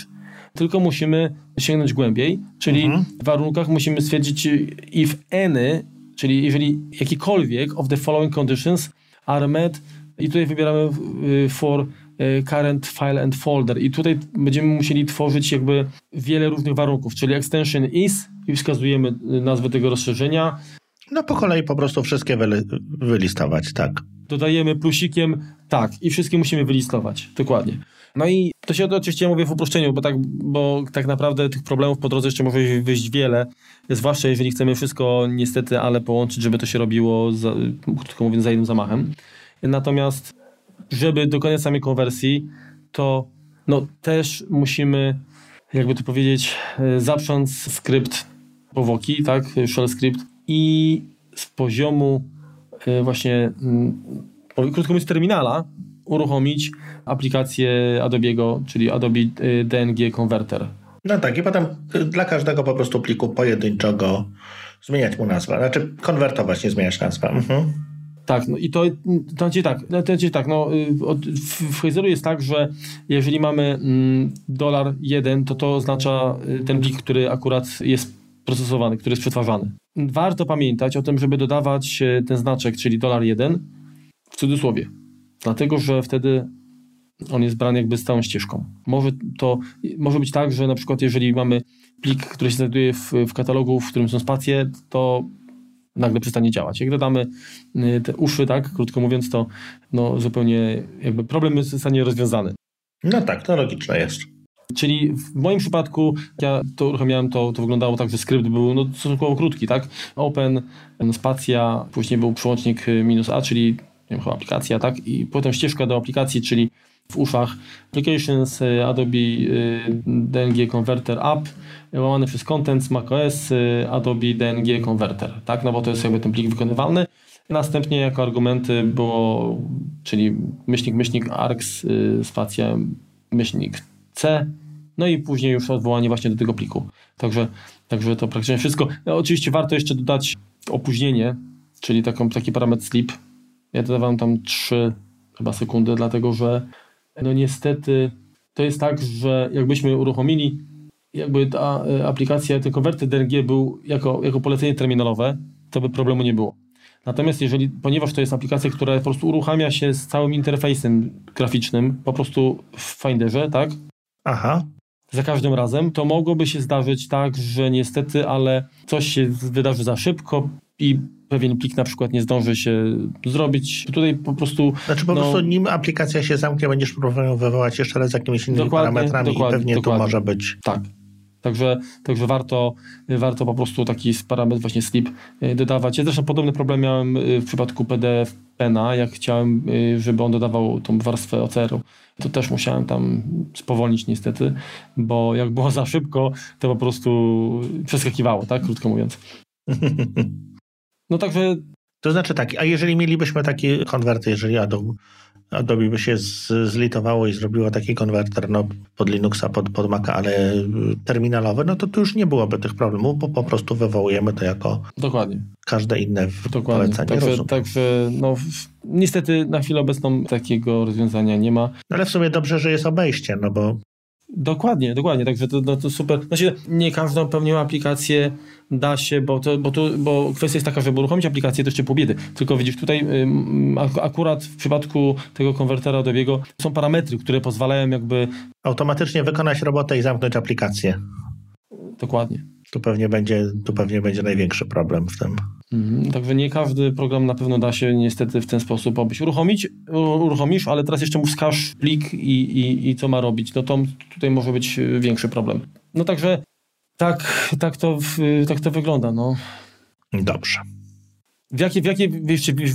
tylko musimy sięgnąć głębiej, czyli mhm. w warunkach musimy stwierdzić if any, czyli jeżeli jakikolwiek of the following conditions are met i tutaj wybieramy y, for y, current file and folder i tutaj będziemy musieli tworzyć jakby wiele różnych warunków, czyli extension is i wskazujemy y, nazwę tego rozszerzenia. No po kolei po prostu wszystkie wyli wylistować, tak. Dodajemy plusikiem tak i wszystkie musimy wylistować, dokładnie. No i to się oczywiście mówię w uproszczeniu, bo tak, bo tak naprawdę tych problemów po drodze jeszcze może wyjść wiele, zwłaszcza jeżeli chcemy wszystko niestety, ale połączyć, żeby to się robiło, za, krótko mówiąc, za jednym zamachem. Natomiast, żeby dokonać samej konwersji, to no, też musimy, jakby to powiedzieć, e, zaprząc skrypt powłoki, tak, shell script i z poziomu e, właśnie, mm, krótko mówiąc, terminala, uruchomić aplikację Adobe'ego, czyli Adobe y, DNG Converter. No tak, i potem dla każdego po prostu pliku pojedynczego zmieniać mu nazwę. Znaczy konwertować, nie zmieniać nazwę. Mhm. Tak, no i to, to znaczy tak, to znaczy tak, no, y, w Hazeru jest tak, że jeżeli mamy mm, dolar jeden, to to oznacza y, ten plik, który akurat jest procesowany, który jest przetwarzany. Warto pamiętać o tym, żeby dodawać ten znaczek, czyli dolar jeden w cudzysłowie. Dlatego, że wtedy on jest brany jakby z całą ścieżką. Może to może być tak, że na przykład jeżeli mamy plik, który się znajduje w, w katalogu, w którym są spacje, to nagle przestanie działać. Jak dodamy y, te uszy, tak, krótko mówiąc, to no, zupełnie jakby problem zostanie rozwiązany. No tak, to logiczne jest. Czyli w moim przypadku, ja to uruchamiałem, to, to wyglądało tak, że skrypt był no, stosunkowo krótki, tak? Open, spacja, później był przełącznik y, minus A, czyli nie wiem, chyba aplikacja, tak? I potem ścieżka do aplikacji, czyli w uszach Applications, y, Adobe y, DNG Converter App, łamany przez Contents, macOS, y, Adobe DNG Converter, tak? No bo to jest jakby ten plik wykonywalny. Następnie jako argumenty było, czyli myślnik, myślnik args, spacja, myślnik C, no i później już odwołanie właśnie do tego pliku. Także, także to praktycznie wszystko. No, oczywiście warto jeszcze dodać opóźnienie, czyli taką, taki parametr sleep, ja dodawałem tam 3 chyba sekundy, dlatego że no niestety to jest tak, że jakbyśmy uruchomili jakby ta e, aplikacja, ten konwerter DRG był jako, jako polecenie terminalowe, to by problemu nie było. Natomiast jeżeli, ponieważ to jest aplikacja, która po prostu uruchamia się z całym interfejsem graficznym, po prostu w Finderze, tak? Aha. Za każdym razem, to mogłoby się zdarzyć tak, że niestety, ale coś się wydarzy za szybko i pewien plik na przykład nie zdąży się zrobić. Tutaj po prostu... Znaczy po no, prostu nim aplikacja się zamknie, będziesz próbował wywołać jeszcze raz jakimiś innymi parametrami i pewnie dokładnie. to może być... Tak. Także, także warto, warto po prostu taki parametr właśnie sleep y, dodawać. Ja zresztą podobny problem miałem y, w przypadku PDF Pena, jak chciałem, y, żeby on dodawał tą warstwę OCR-u. To też musiałem tam spowolnić niestety, bo jak było za szybko, to po prostu przeskakiwało, tak, krótko mówiąc. No także... To znaczy tak, a jeżeli mielibyśmy taki konwerter, jeżeli Adobe, Adobe by się z, zlitowało i zrobiło taki konwerter no, pod Linuxa, pod, pod Maca, ale terminalowy, no to tu już nie byłoby tych problemów, bo po prostu wywołujemy to jako Dokładnie. każde inne Dokładnie. polecenie. Także, także no, niestety na chwilę obecną takiego rozwiązania nie ma. Ale w sumie dobrze, że jest obejście, no bo Dokładnie, dokładnie, także to, no to super. Znaczy, nie każdą pełnią aplikację da się, bo, to, bo, to, bo kwestia jest taka, żeby uruchomić aplikację, to jeszcze pół biedy. Tylko widzisz, tutaj akurat w przypadku tego konwertera Adobe'ego są parametry, które pozwalają jakby... Automatycznie wykonać robotę i zamknąć aplikację. Dokładnie. Tu pewnie będzie, tu pewnie będzie największy problem w tym. Mhm, także nie każdy program na pewno da się niestety w ten sposób obyć. Uruchomić, uruchomisz, ale teraz jeszcze mu wskaż plik i, i, i co ma robić. No to tutaj może być większy problem. No także tak, tak, to, tak to wygląda. No. Dobrze. W jakiej, w, jakiej,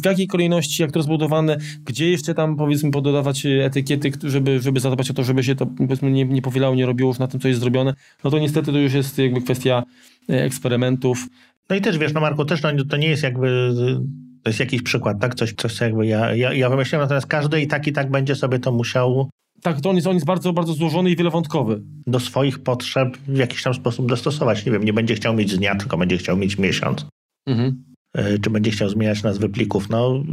w jakiej kolejności, jak to rozbudowane, gdzie jeszcze tam powiedzmy pododawać etykiety, żeby, żeby zadbać o to, żeby się to powiedzmy nie, nie powielało, nie robiło już na tym, co jest zrobione, no to niestety to już jest jakby kwestia e, eksperymentów. No i też wiesz, no Marku, też no, to nie jest jakby to jest jakiś przykład, tak? Coś, coś jakby ja, ja, ja wymyśliłem, natomiast każdy i tak i tak będzie sobie to musiał tak, to on jest, on jest bardzo, bardzo złożony i wielowątkowy. Do swoich potrzeb w jakiś tam sposób dostosować. Nie wiem, nie będzie chciał mieć dnia, tylko będzie chciał mieć miesiąc. Mhm. E, czy będzie chciał zmieniać nazwy plików. No,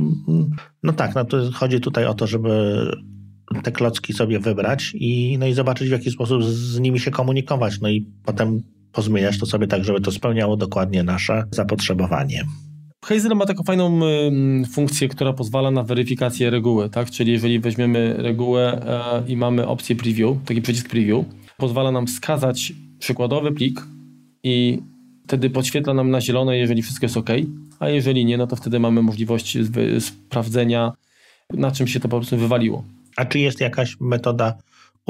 no tak, no to chodzi tutaj o to, żeby te klocki sobie wybrać i, no i zobaczyć, w jaki sposób z nimi się komunikować. No i potem pozmieniać to sobie tak, żeby to spełniało dokładnie nasze zapotrzebowanie. Hazel ma taką fajną y, funkcję, która pozwala na weryfikację reguły, tak? Czyli jeżeli weźmiemy regułę y, i mamy opcję preview, taki przycisk preview, pozwala nam wskazać przykładowy plik i wtedy podświetla nam na zielono, jeżeli wszystko jest ok, a jeżeli nie, no to wtedy mamy możliwość sprawdzenia, na czym się to po prostu wywaliło. A czy jest jakaś metoda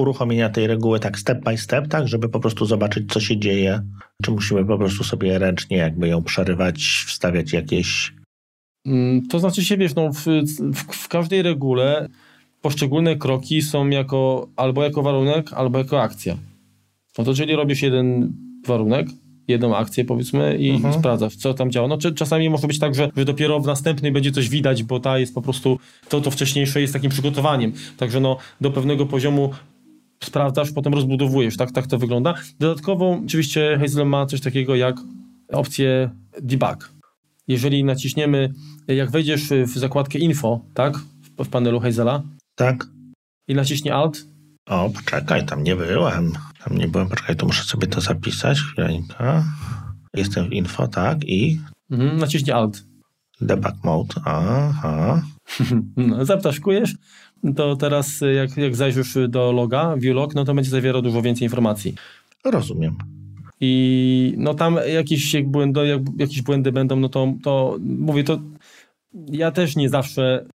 uruchomienia tej reguły tak step by step, tak, żeby po prostu zobaczyć, co się dzieje? Czy musimy po prostu sobie ręcznie jakby ją przerywać, wstawiać jakieś... Mm, to znaczy się, wiesz, no, w, w, w każdej regule poszczególne kroki są jako albo jako warunek, albo jako akcja. No to czyli robisz jeden warunek, jedną akcję powiedzmy i mhm. sprawdzasz, co tam działa. No czasami może być tak, że, że dopiero w następnej będzie coś widać, bo ta jest po prostu, to, to wcześniejsze jest takim przygotowaniem. Także no do pewnego poziomu sprawdzasz, potem rozbudowujesz, tak, tak to wygląda. Dodatkowo oczywiście Hazel ma coś takiego jak opcję debug. Jeżeli naciśniemy, jak wejdziesz w zakładkę info, tak, w panelu Hazela, tak. I naciśnie Alt. O, poczekaj, tam nie byłem. Tam nie byłem, poczekaj, to muszę sobie to zapisać. Chwileczkę. Jestem w info, tak, i... Mhm, naciśnie Alt. Debug mode, aha. no, zaptaszkujesz, to teraz jak, jak zajrzysz do loga, view log, no to będzie zawierał dużo więcej informacji. Rozumiem. I no tam jakieś, jak błędy, jak, jakieś błędy będą, no to, to mówię, to ja też nie zawsze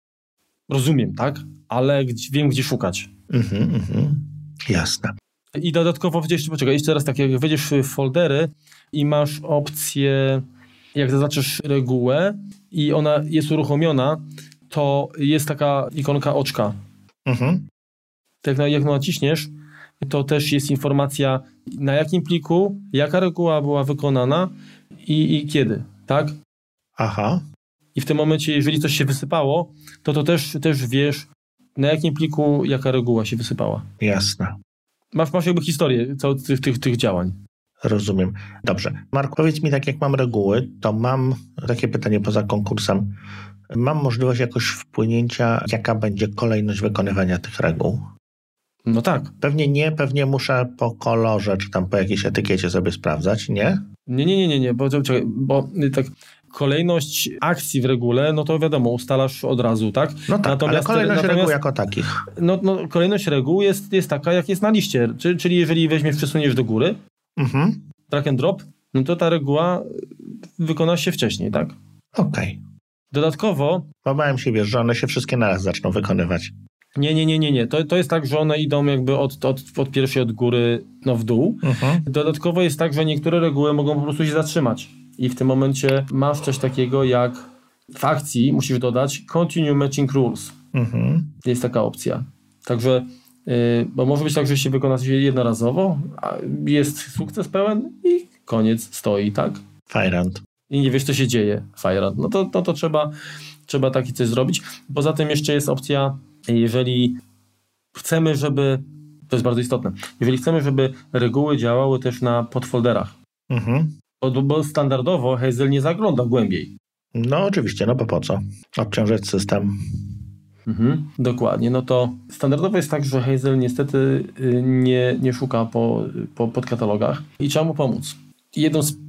rozumiem, tak? Ale wiem, gdzie szukać. Mhm, mhm. Jasne. I dodatkowo, jeszcze, poczekaj, jeszcze raz tak, jak wejdziesz w foldery i masz opcję, jak zaznaczysz regułę i ona jest uruchomiona, to jest taka ikonka oczka. Mhm. Tak jak naciśniesz, to też jest informacja, na jakim pliku, jaka reguła była wykonana i, i kiedy, tak? Aha. I w tym momencie, jeżeli coś się wysypało, to to też, też wiesz, na jakim pliku jaka reguła się wysypała. Jasne. Masz, masz jakby historię całych tych, tych, tych działań. Rozumiem. Dobrze. Mark, powiedz mi tak, jak mam reguły, to mam takie pytanie poza konkursem. Mam możliwość jakoś wpłynięcia, jaka będzie kolejność wykonywania tych reguł? No tak. Pewnie nie, pewnie muszę po kolorze, czy tam po jakiejś etykiecie sobie sprawdzać, nie? Nie, nie, nie, nie, nie bo, bo tak kolejność akcji w regule, no to wiadomo, ustalasz od razu, tak? No tak, natomiast, ale kolejność reguł jako takich. No, no, kolejność reguł jest, jest taka, jak jest na liście, czyli, czyli jeżeli weźmiesz, przesuniesz do góry, mhm. drag and drop, no to ta reguła wykona się wcześniej, tak? Okej. Okay. Dodatkowo... Bałem się, wiesz, że one się wszystkie naraz zaczną wykonywać. Nie, nie, nie, nie, nie. To, to jest tak, że one idą jakby od, od, od pierwszej od góry no w dół. Mhm. Dodatkowo jest tak, że niektóre reguły mogą po prostu się zatrzymać i w tym momencie masz coś takiego jak w akcji musisz dodać continue matching rules. Mhm. Jest taka opcja. Także, yy, bo może być tak, że się wykona coś jednorazowo, jest sukces pełen i koniec stoi, tak? Fajrant. I nie wiesz, co się dzieje. Fajrant. No to, no to trzeba, trzeba taki coś zrobić. Poza tym jeszcze jest opcja, jeżeli chcemy, żeby to jest bardzo istotne. Jeżeli chcemy, żeby reguły działały też na podfolderach, mhm. Bo, bo standardowo Hazel nie zagląda głębiej. No oczywiście, no bo po co? Obciążać system. Mhm, dokładnie. No to standardowo jest tak, że Hazel niestety y, nie, nie szuka po, po podkatalogach i trzeba mu pomóc. Jedną z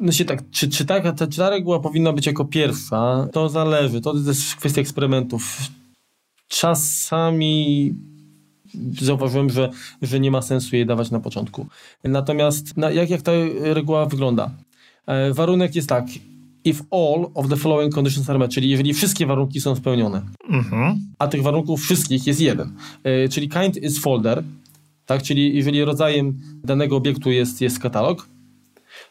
no się tak, czy, czy, ta, czy ta reguła powinna być jako pierwsza, to zależy. To jest kwestia eksperymentów. Czasami zauważyłem, że, że nie ma sensu jej dawać na początku. Natomiast na, jak, jak ta reguła wygląda? E, warunek jest tak. If all of the following conditions are met, czyli jeżeli wszystkie warunki są spełnione, mhm. a tych warunków wszystkich jest jeden, e, czyli kind is folder, tak, czyli jeżeli rodzajem danego obiektu jest, jest katalog,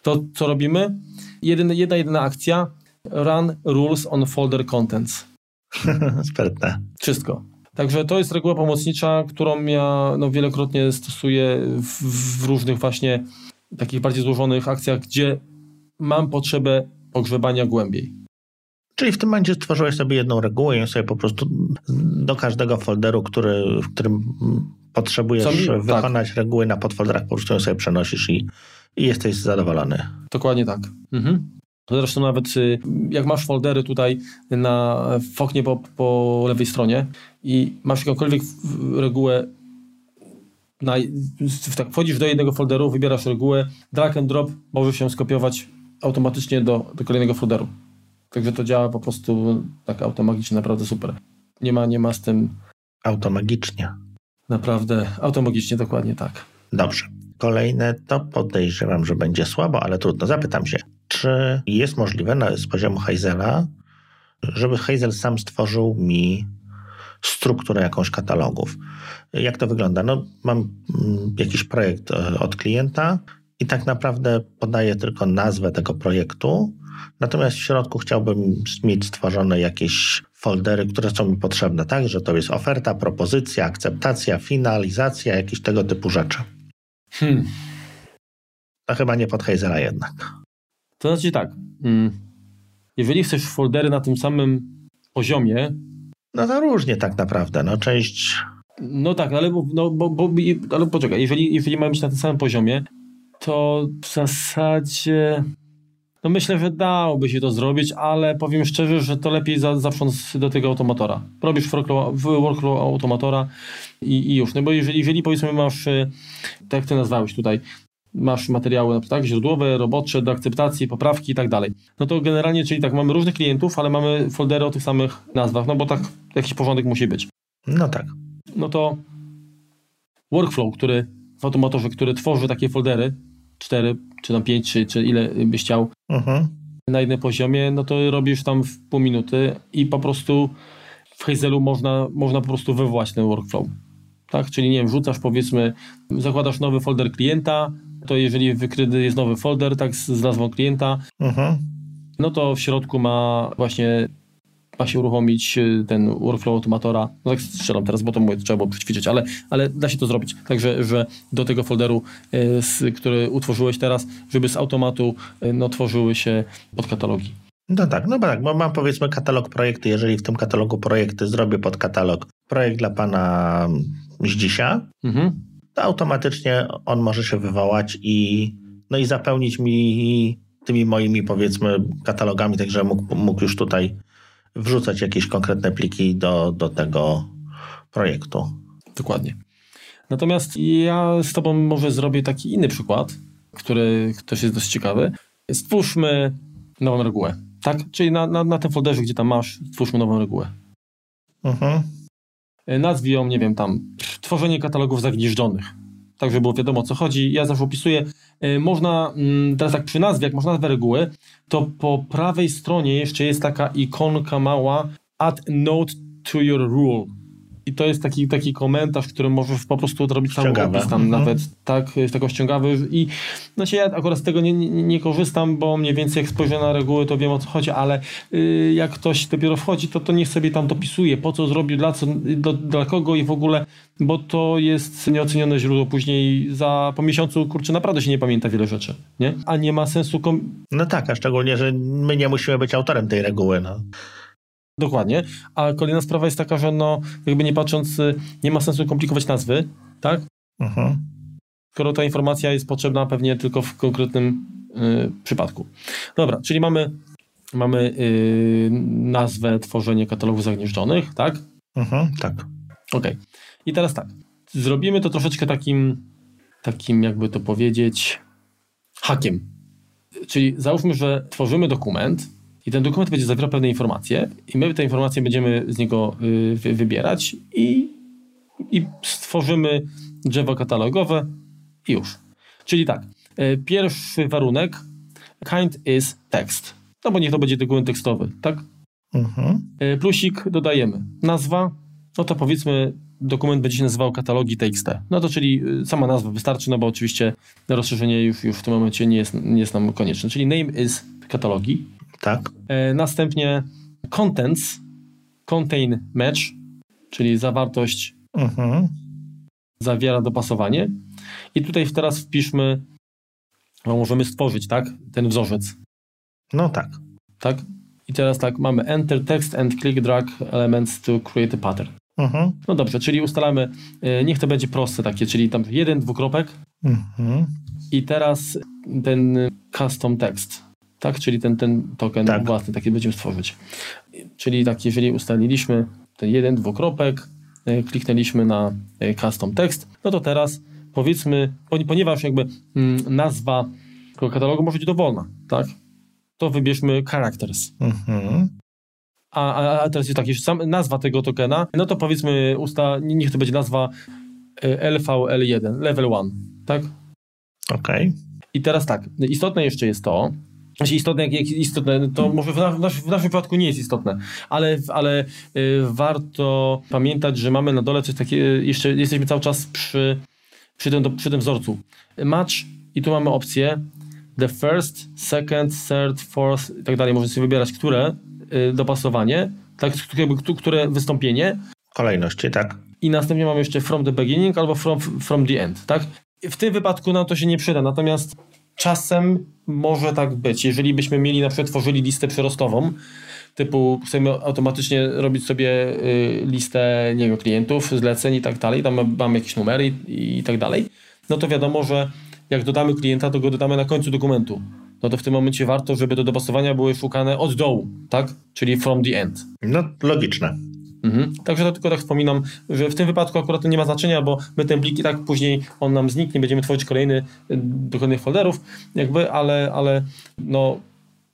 to co robimy? Jeden, jedna jedyna akcja, run rules on folder contents. Sprytne. Wszystko. Także to jest reguła pomocnicza, którą ja no, wielokrotnie stosuję w, w różnych właśnie takich bardziej złożonych akcjach, gdzie mam potrzebę pogrzebania głębiej. Czyli w tym momencie stworzyłeś sobie jedną regułę i sobie po prostu do każdego folderu, który, w którym potrzebujesz tak. wykonać tak. reguły na podfolderach, po prostu ją sobie przenosisz i, i jesteś zadowolony. Dokładnie tak. Mhm. Zresztą nawet y, jak masz foldery tutaj na, w oknie po, po lewej stronie i masz jakąkolwiek regułę, na, tak, wchodzisz do jednego folderu, wybierasz regułę, drag and drop może się skopiować automatycznie do, do kolejnego folderu. Także to działa po prostu tak automagicznie, naprawdę super. Nie ma, nie ma z tym... Automagicznie. Naprawdę, automagicznie, dokładnie tak. Dobrze. Kolejne to podejrzewam, że będzie słabo, ale trudno. Zapytam się, czy jest możliwe na, z poziomu Hazela, żeby Hazel sam stworzył mi strukturę jakąś katalogów. Jak to wygląda? No, mam mm, jakiś projekt e, od klienta i tak naprawdę podaję tylko nazwę tego projektu, natomiast w środku chciałbym mieć stworzone jakieś foldery, które są mi potrzebne, tak? Że to jest oferta, propozycja, akceptacja, finalizacja, jakieś tego typu rzeczy. Hmm. To chyba nie pod Hazela jednak. To znaczy tak, mm, jeżeli chcesz foldery na tym samym poziomie... No to różnie tak naprawdę, no część... No tak, ale, no, bo, bo, ale poczekaj, jeżeli, jeżeli mamy być na tym samym poziomie, to w zasadzie no myślę, że dałoby się to zrobić, ale powiem szczerze, że to lepiej za, zaprząc do tego automatora. Robisz workflow, workflow automatora i, i, już. No bo jeżeli, jeżeli powiedzmy masz, e, tak jak ty nazwałeś tutaj, masz materiały tak, źródłowe, robocze, do akceptacji, poprawki i tak dalej. No to generalnie, czyli tak, mamy różnych klientów, ale mamy foldery o tych samych nazwach, no bo tak jakiś porządek musi być. No tak. No to workflow, który w automatorze, który tworzy takie foldery, cztery, czy tam pięć, czy, czy ile byś chciał uh-huh. na jednym poziomie, no to robisz tam w pół minuty i po prostu w Hazelu można, można po prostu wywołać ten workflow. Tak? Czyli nie wiem, wrzucasz powiedzmy, zakładasz nowy folder klienta, to jeżeli wykryty jest nowy folder, tak z, z nazwą klienta, uh-huh. no to w środku ma właśnie ma się uruchomić y, ten workflow automatora. No tak strzelam teraz, bo to mówię, trzeba było przećwiczyć, ale, ale da się to zrobić. Także, że do tego folderu, y, z, który utworzyłeś teraz, żeby z automatu y, no, tworzyły się podkatalogi. No tak, no bo tak, bo mam powiedzmy katalog projekty, jeżeli w tym katalogu projekty zrobię pod katalog projekt dla pana Zdzisia, mhm. to automatycznie on może się wywołać i, no i zapełnić mi tymi moimi powiedzmy katalogami, także mógł, mógł już tutaj wrzucać jakieś konkretne pliki do, do tego projektu. Dokładnie. Natomiast ja z Tobą może zrobię taki inny przykład, który też jest dość ciekawy. Stwórzmy nową regułę. Tak? Czyli na, na, na tym folderze, gdzie tam masz, stwórzmy nową regułę. Mhm. Nazwij ją, nie wiem, tam tworzenie katalogów zagnieżdżonych. Tak, żeby było wiadomo o co chodzi. Ja zawsze opisuję. E, można, mm, teraz tak przy nazwie, jak można nazwę reguły, to po prawej stronie jeszcze jest taka ikonka mała Add note to your rule. I to jest taki, taki komentarz, który możesz po prostu zrobić tam opis tam mhm. nawet, tak, jest taką ściągawy i znaczy ja akurat z tego nie, nie, nie, korzystam, bo mniej więcej jak spojrzę na reguły, to wiem o co chodzi, ale y, jak ktoś dopiero wchodzi, to to niech sobie tam dopisuje, po co zrobił, dla, co, do, dla kogo i w ogóle, bo to jest nieocenione źródło później za, po miesiącu, kurczę, naprawdę się nie pamięta wiele rzeczy, nie? A nie ma sensu... Kom... No tak, a szczególnie, że my nie musimy być autorem tej reguły, no. Dokładnie. A kolejna sprawa jest taka, że no, jakby nie patrząc, y, nie ma sensu komplikować nazwy, tak? Mhm. Skoro ta informacja jest potrzebna pewnie tylko w konkretnym y, przypadku. Dobra, czyli mamy, mamy y, nazwę tworzenie katalogów zagnieżdżonych, tak? Mhm, tak. Ok. I teraz tak. Zrobimy to troszeczkę takim, takim jakby to powiedzieć, hakiem. Czyli załóżmy, że tworzymy dokument, i ten dokument będzie zawierał pewne informacje i my te informacje będziemy z niego y, wybierać i, i stworzymy drzewo katalogowe i już. Czyli tak, y, pierwszy warunek kind is text. No bo niech to będzie dokument tekstowy, tak? Mhm. Y, plusik dodajemy. Nazwa, no to powiedzmy dokument będzie się nazywał katalogi TXT. No to czyli sama nazwa wystarczy, no bo oczywiście rozszerzenie już, już w tym momencie nie jest, nie jest nam konieczne. Czyli name is katalogi. Tak. E, następnie contents, contain match, czyli zawartość mhm. zawiera dopasowanie. I tutaj teraz wpiszmy, no możemy stworzyć, tak, ten wzorzec. No tak. Tak? I teraz tak, mamy enter text and click drag elements to create a pattern. Mhm. No dobrze, czyli ustalamy, e, niech to będzie proste takie, czyli tam jeden dwukropek mhm. i teraz ten custom text tak? Czyli ten, ten token tak. własny taki będziemy stworzyć. Czyli tak, jeżeli ustaliliśmy ten jeden dwukropek, e, kliknęliśmy na e, custom text, no to teraz powiedzmy, ponieważ jakby mm, nazwa katalogu może być dowolna, tak? To wybierzmy characters. Mhm. A, a, a, teraz jest tak, już sam nazwa tego tokena, no to powiedzmy, usta, niech to będzie nazwa e, LVL1, level 1, tak? Okej. Okay. I teraz tak, istotne jeszcze jest to, Znaczy istotne, jak, jak istotne, to może w, na, w, naszym, w naszym przypadku nie jest istotne, ale, ale y, warto pamiętać, że mamy na dole coś takiego, jeszcze jesteśmy cały czas przy, przy, tym, przy tym wzorcu. Match i tu mamy opcję the first, second, third, fourth i tak dalej. Możecie sobie wybierać, które y, dopasowanie, tak, które, które wystąpienie. Kolejności, tak. I następnie mamy jeszcze from the beginning albo from, from the end, tak? W tym wypadku nam to się nie przyda, natomiast czasem może tak być. Jeżeli byśmy mieli na przykład tworzyli listę przyrostową, typu chcemy automatycznie robić sobie y, listę nie wiem, klientów, zleceń i tak dalej, tam mamy jakieś numery i, i tak dalej, no to wiadomo, że jak dodamy klienta, to go dodamy na końcu dokumentu. No to w tym momencie warto, żeby do dopasowania były szukane od dołu, tak? Czyli from the end. No, logiczne. Mhm. Także to tylko tak wspominam, że w tym wypadku akurat to nie ma znaczenia, bo my ten plik i tak później on nam zniknie, będziemy tworzyć kolejny y, do kolejnych folderów, jakby, ale, ale no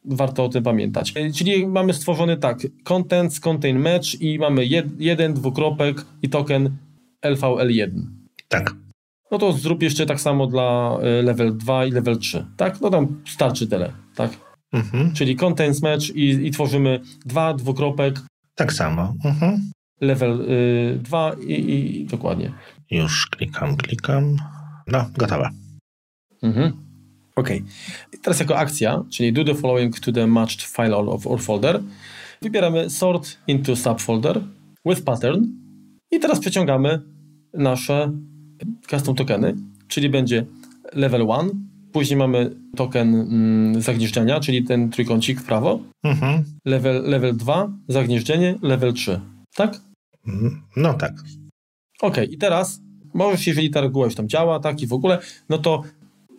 warto o tym pamiętać. Y, czyli mamy stworzony tak, contents, contain match i mamy jed, jeden, dwukropek i token LVL1. Tak. No to zrób jeszcze tak samo dla y, level 2 i level 3, tak? No tam starczy tyle, tak? Mhm. Czyli contents match i, i tworzymy dwa, dwukropek, tak samo. Mhm. Level 2 y, i, i, dokładnie. Już klikam, klikam. No, gotowe. Mhm. OK. Teraz jako akcja, czyli do the following to the matched file or folder, wybieramy sort into subfolder with pattern i teraz przeciągamy nasze custom tokeny, czyli będzie level 1 Później mamy token mm, zagnieżdżenia, czyli ten trójkącik w prawo. Mhm. Level, level 2, zagnieżdżenie, level 3. Tak? Mhm. No tak. Ok, i teraz możesz, jeżeli ta reguła już tam działa, tak i w ogóle, no to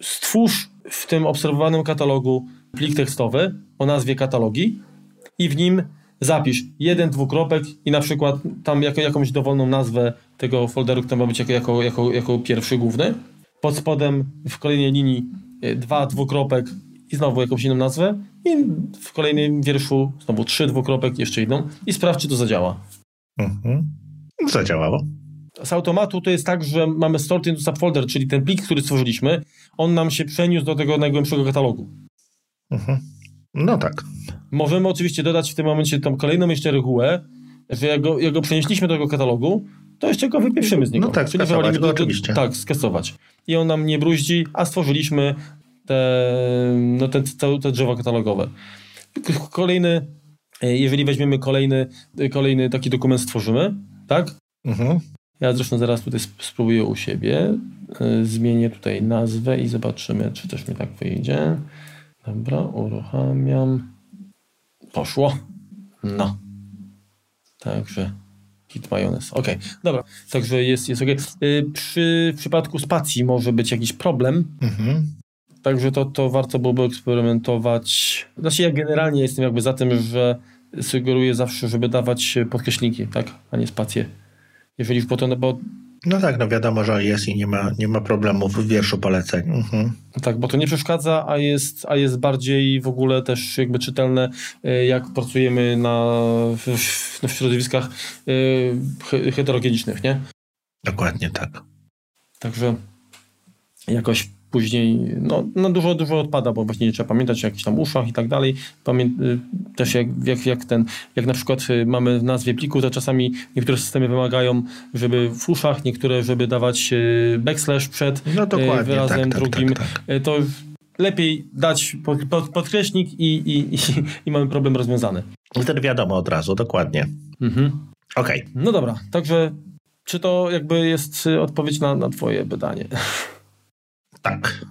stwórz w tym obserwowanym katalogu plik tekstowy o nazwie katalogi i w nim zapisz jeden dwukropek i na przykład tam jako, jakąś dowolną nazwę tego folderu, który ma być jako, jako, jako, jako pierwszy główny. Pod spodem w kolejnej linii dwa dwukropek i znowu jakąś inną nazwę i w kolejnym wierszu znowu trzy dwukropek, jeszcze jedną i sprawdź, czy to zadziała. Mhm. Zadziałało. Z automatu to jest tak, że mamy sort into subfolder, czyli ten plik, który stworzyliśmy, on nam się przeniósł do tego najgłębszego katalogu. Mhm. No tak. Możemy oczywiście dodać w tym momencie tą kolejną jeszcze regułę, że jak go, jak go przenieśliśmy do tego katalogu, to jeszcze go wypieprzymy z niego. No tak, Czyli skasować go, oczywiście. Tak, skasować. I on nam nie bruździ, a stworzyliśmy te, no te, te, te drzewa katalogowe. Kolejny, e, jeżeli weźmiemy kolejny, kolejny taki dokument stworzymy, tak? Mhm. Ja zresztą zaraz tutaj spróbuję u siebie. E, zmienię tutaj nazwę i zobaczymy, czy też mi tak wyjdzie. Dobra, uruchamiam. Poszło. No. Także Kit majonez. Okej, okay. dobra. Także jest, jest ok. Przy w przypadku spacji może być jakiś problem. Mhm. Także to, to warto byłoby eksperymentować. Znaczy ja generalnie jestem jakby za tym, że sugeruję zawsze, żeby dawać podkreślniki, tak, a nie spacje. Jeżeli po to, no bo no tak, no wiadomo, że jest i nie ma, nie ma problemów w wierszu poleceń. Mhm. Tak, bo to nie przeszkadza, a jest, a jest bardziej w ogóle też jakby czytelne, jak pracujemy na, w, w środowiskach e, heterogenicznych, nie? Dokładnie tak. Także jakoś Później no, no dużo, dużo odpada, bo właśnie nie trzeba pamiętać o jakichś tam uszach i tak dalej. Pamię y, też jak, jak, jak ten, jak na przykład y, mamy w nazwie pliku, to czasami niektóre systemy wymagają, żeby w uszach, niektóre, żeby dawać y, backslash przed no, wyrazem tak, tak, drugim. Tak, tak. To lepiej dać pod, pod, podkreśnik i, i, i, i, mamy problem rozwiązany. Wtedy wiadomo od razu, dokładnie. Mhm. Okej. Okay. No dobra, także czy to jakby jest odpowiedź na, na twoje pytanie? Tak.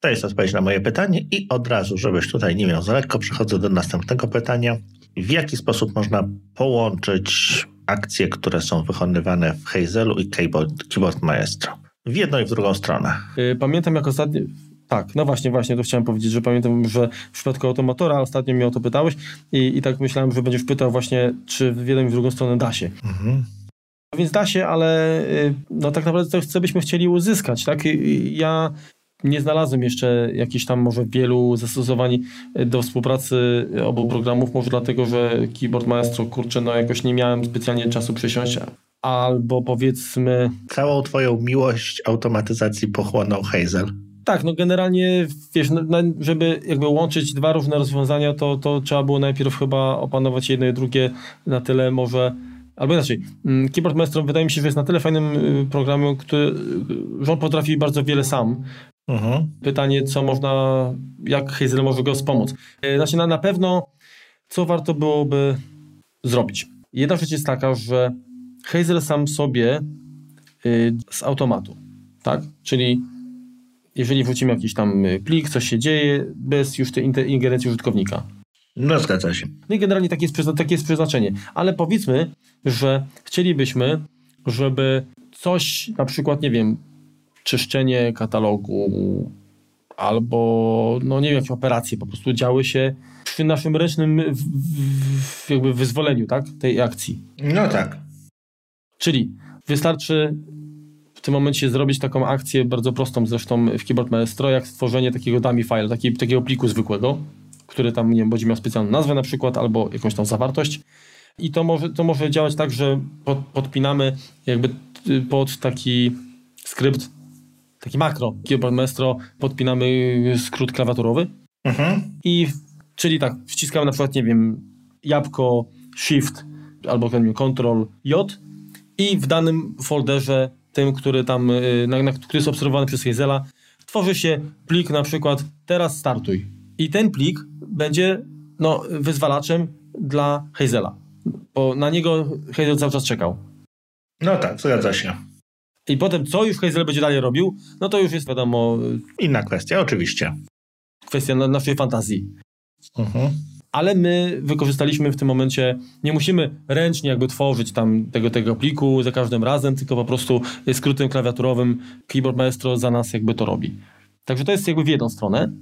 To jest odpowiedź na moje pytanie i od razu, żebyś tutaj nie miał za lekko, przechodzę do następnego pytania. W jaki sposób można połączyć akcje, które są wykonywane w Hazelu i Keyboard, Keyboard Maestro? W jedną i w drugą stronę. Y, pamiętam jak ostatnio... Tak, no właśnie, właśnie to chciałem powiedzieć, że pamiętam, że w przypadku automatora ostatnio mnie o to pytałeś i, i tak myślałem, że będziesz pytał właśnie, czy w jedną i w drugą stronę da się. Mhm. Więc da się, ale y, no tak naprawdę to, co byśmy chcieli uzyskać, tak? Ja nie znalazłem jeszcze jakichś tam może wielu zastosowań y, do współpracy obu programów, może dlatego, że Keyboard Maestro, kurczę, no jakoś nie miałem specjalnie czasu przesiąść, albo powiedzmy... Całą twoją miłość automatyzacji pochłonął Hazel. Tak, no generalnie, wiesz, no, żeby jakby łączyć dwa różne rozwiązania, to, to trzeba było najpierw chyba opanować jedno i drugie na tyle może, albo inaczej, mm, Keyboard Maestro wydaje mi się, że jest na tyle fajnym y, programem, który, że on potrafi bardzo wiele sam. Mhm. Pytanie, co można, jak Hazel może go wspomóc. Y, znaczy, na, na pewno, co warto byłoby zrobić. Jedna rzecz jest taka, że Hazel sam sobie y, z automatu, tak? Czyli jeżeli wrócimy jakiś tam y, plik, coś się dzieje, bez już tej ingerencji użytkownika. No zgadza się. No i generalnie takie jest, takie jest przeznaczenie. Ale powiedzmy, że chcielibyśmy, żeby coś, na przykład, nie wiem, czyszczenie katalogu albo, no nie wiem, jakieś operacje po prostu działy się przy naszym ręcznym jakby wyzwoleniu, tak, tej akcji. No tak. Czyli wystarczy tym momencie zrobić taką akcję bardzo prostą zresztą w Keyboard Maestro, jak stworzenie takiego dummy file, taki, takiego pliku zwykłego, który tam nie wiem, będzie miał specjalną nazwę na przykład, albo jakąś tam zawartość. I to może, to może działać tak, że pod, podpinamy jakby pod taki skrypt, taki makro Keyboard Maestro, podpinamy skrót klawiaturowy. Mhm. I czyli tak, wciskamy na przykład, nie wiem, jabłko, shift albo Ctrl J i w danym folderze tym, który tam, y, na, na, który jest obserwowany przez Hazela, tworzy się plik na przykład teraz startuj. I ten plik będzie no, wyzwalaczem dla Hazela, bo na niego Hazel cały czas czekał. No tak, zgadza się. I potem co już Hazel będzie dalej robił, no to już jest wiadomo... Inna kwestia, oczywiście. Kwestia naszej fantazji. Mhm ale my wykorzystaliśmy w tym momencie, nie musimy ręcznie jakby tworzyć tam tego, tego pliku za każdym razem, tylko po prostu skrótem klawiaturowym Keyboard Maestro za nas jakby to robi. Także to jest jakby w jedną stronę.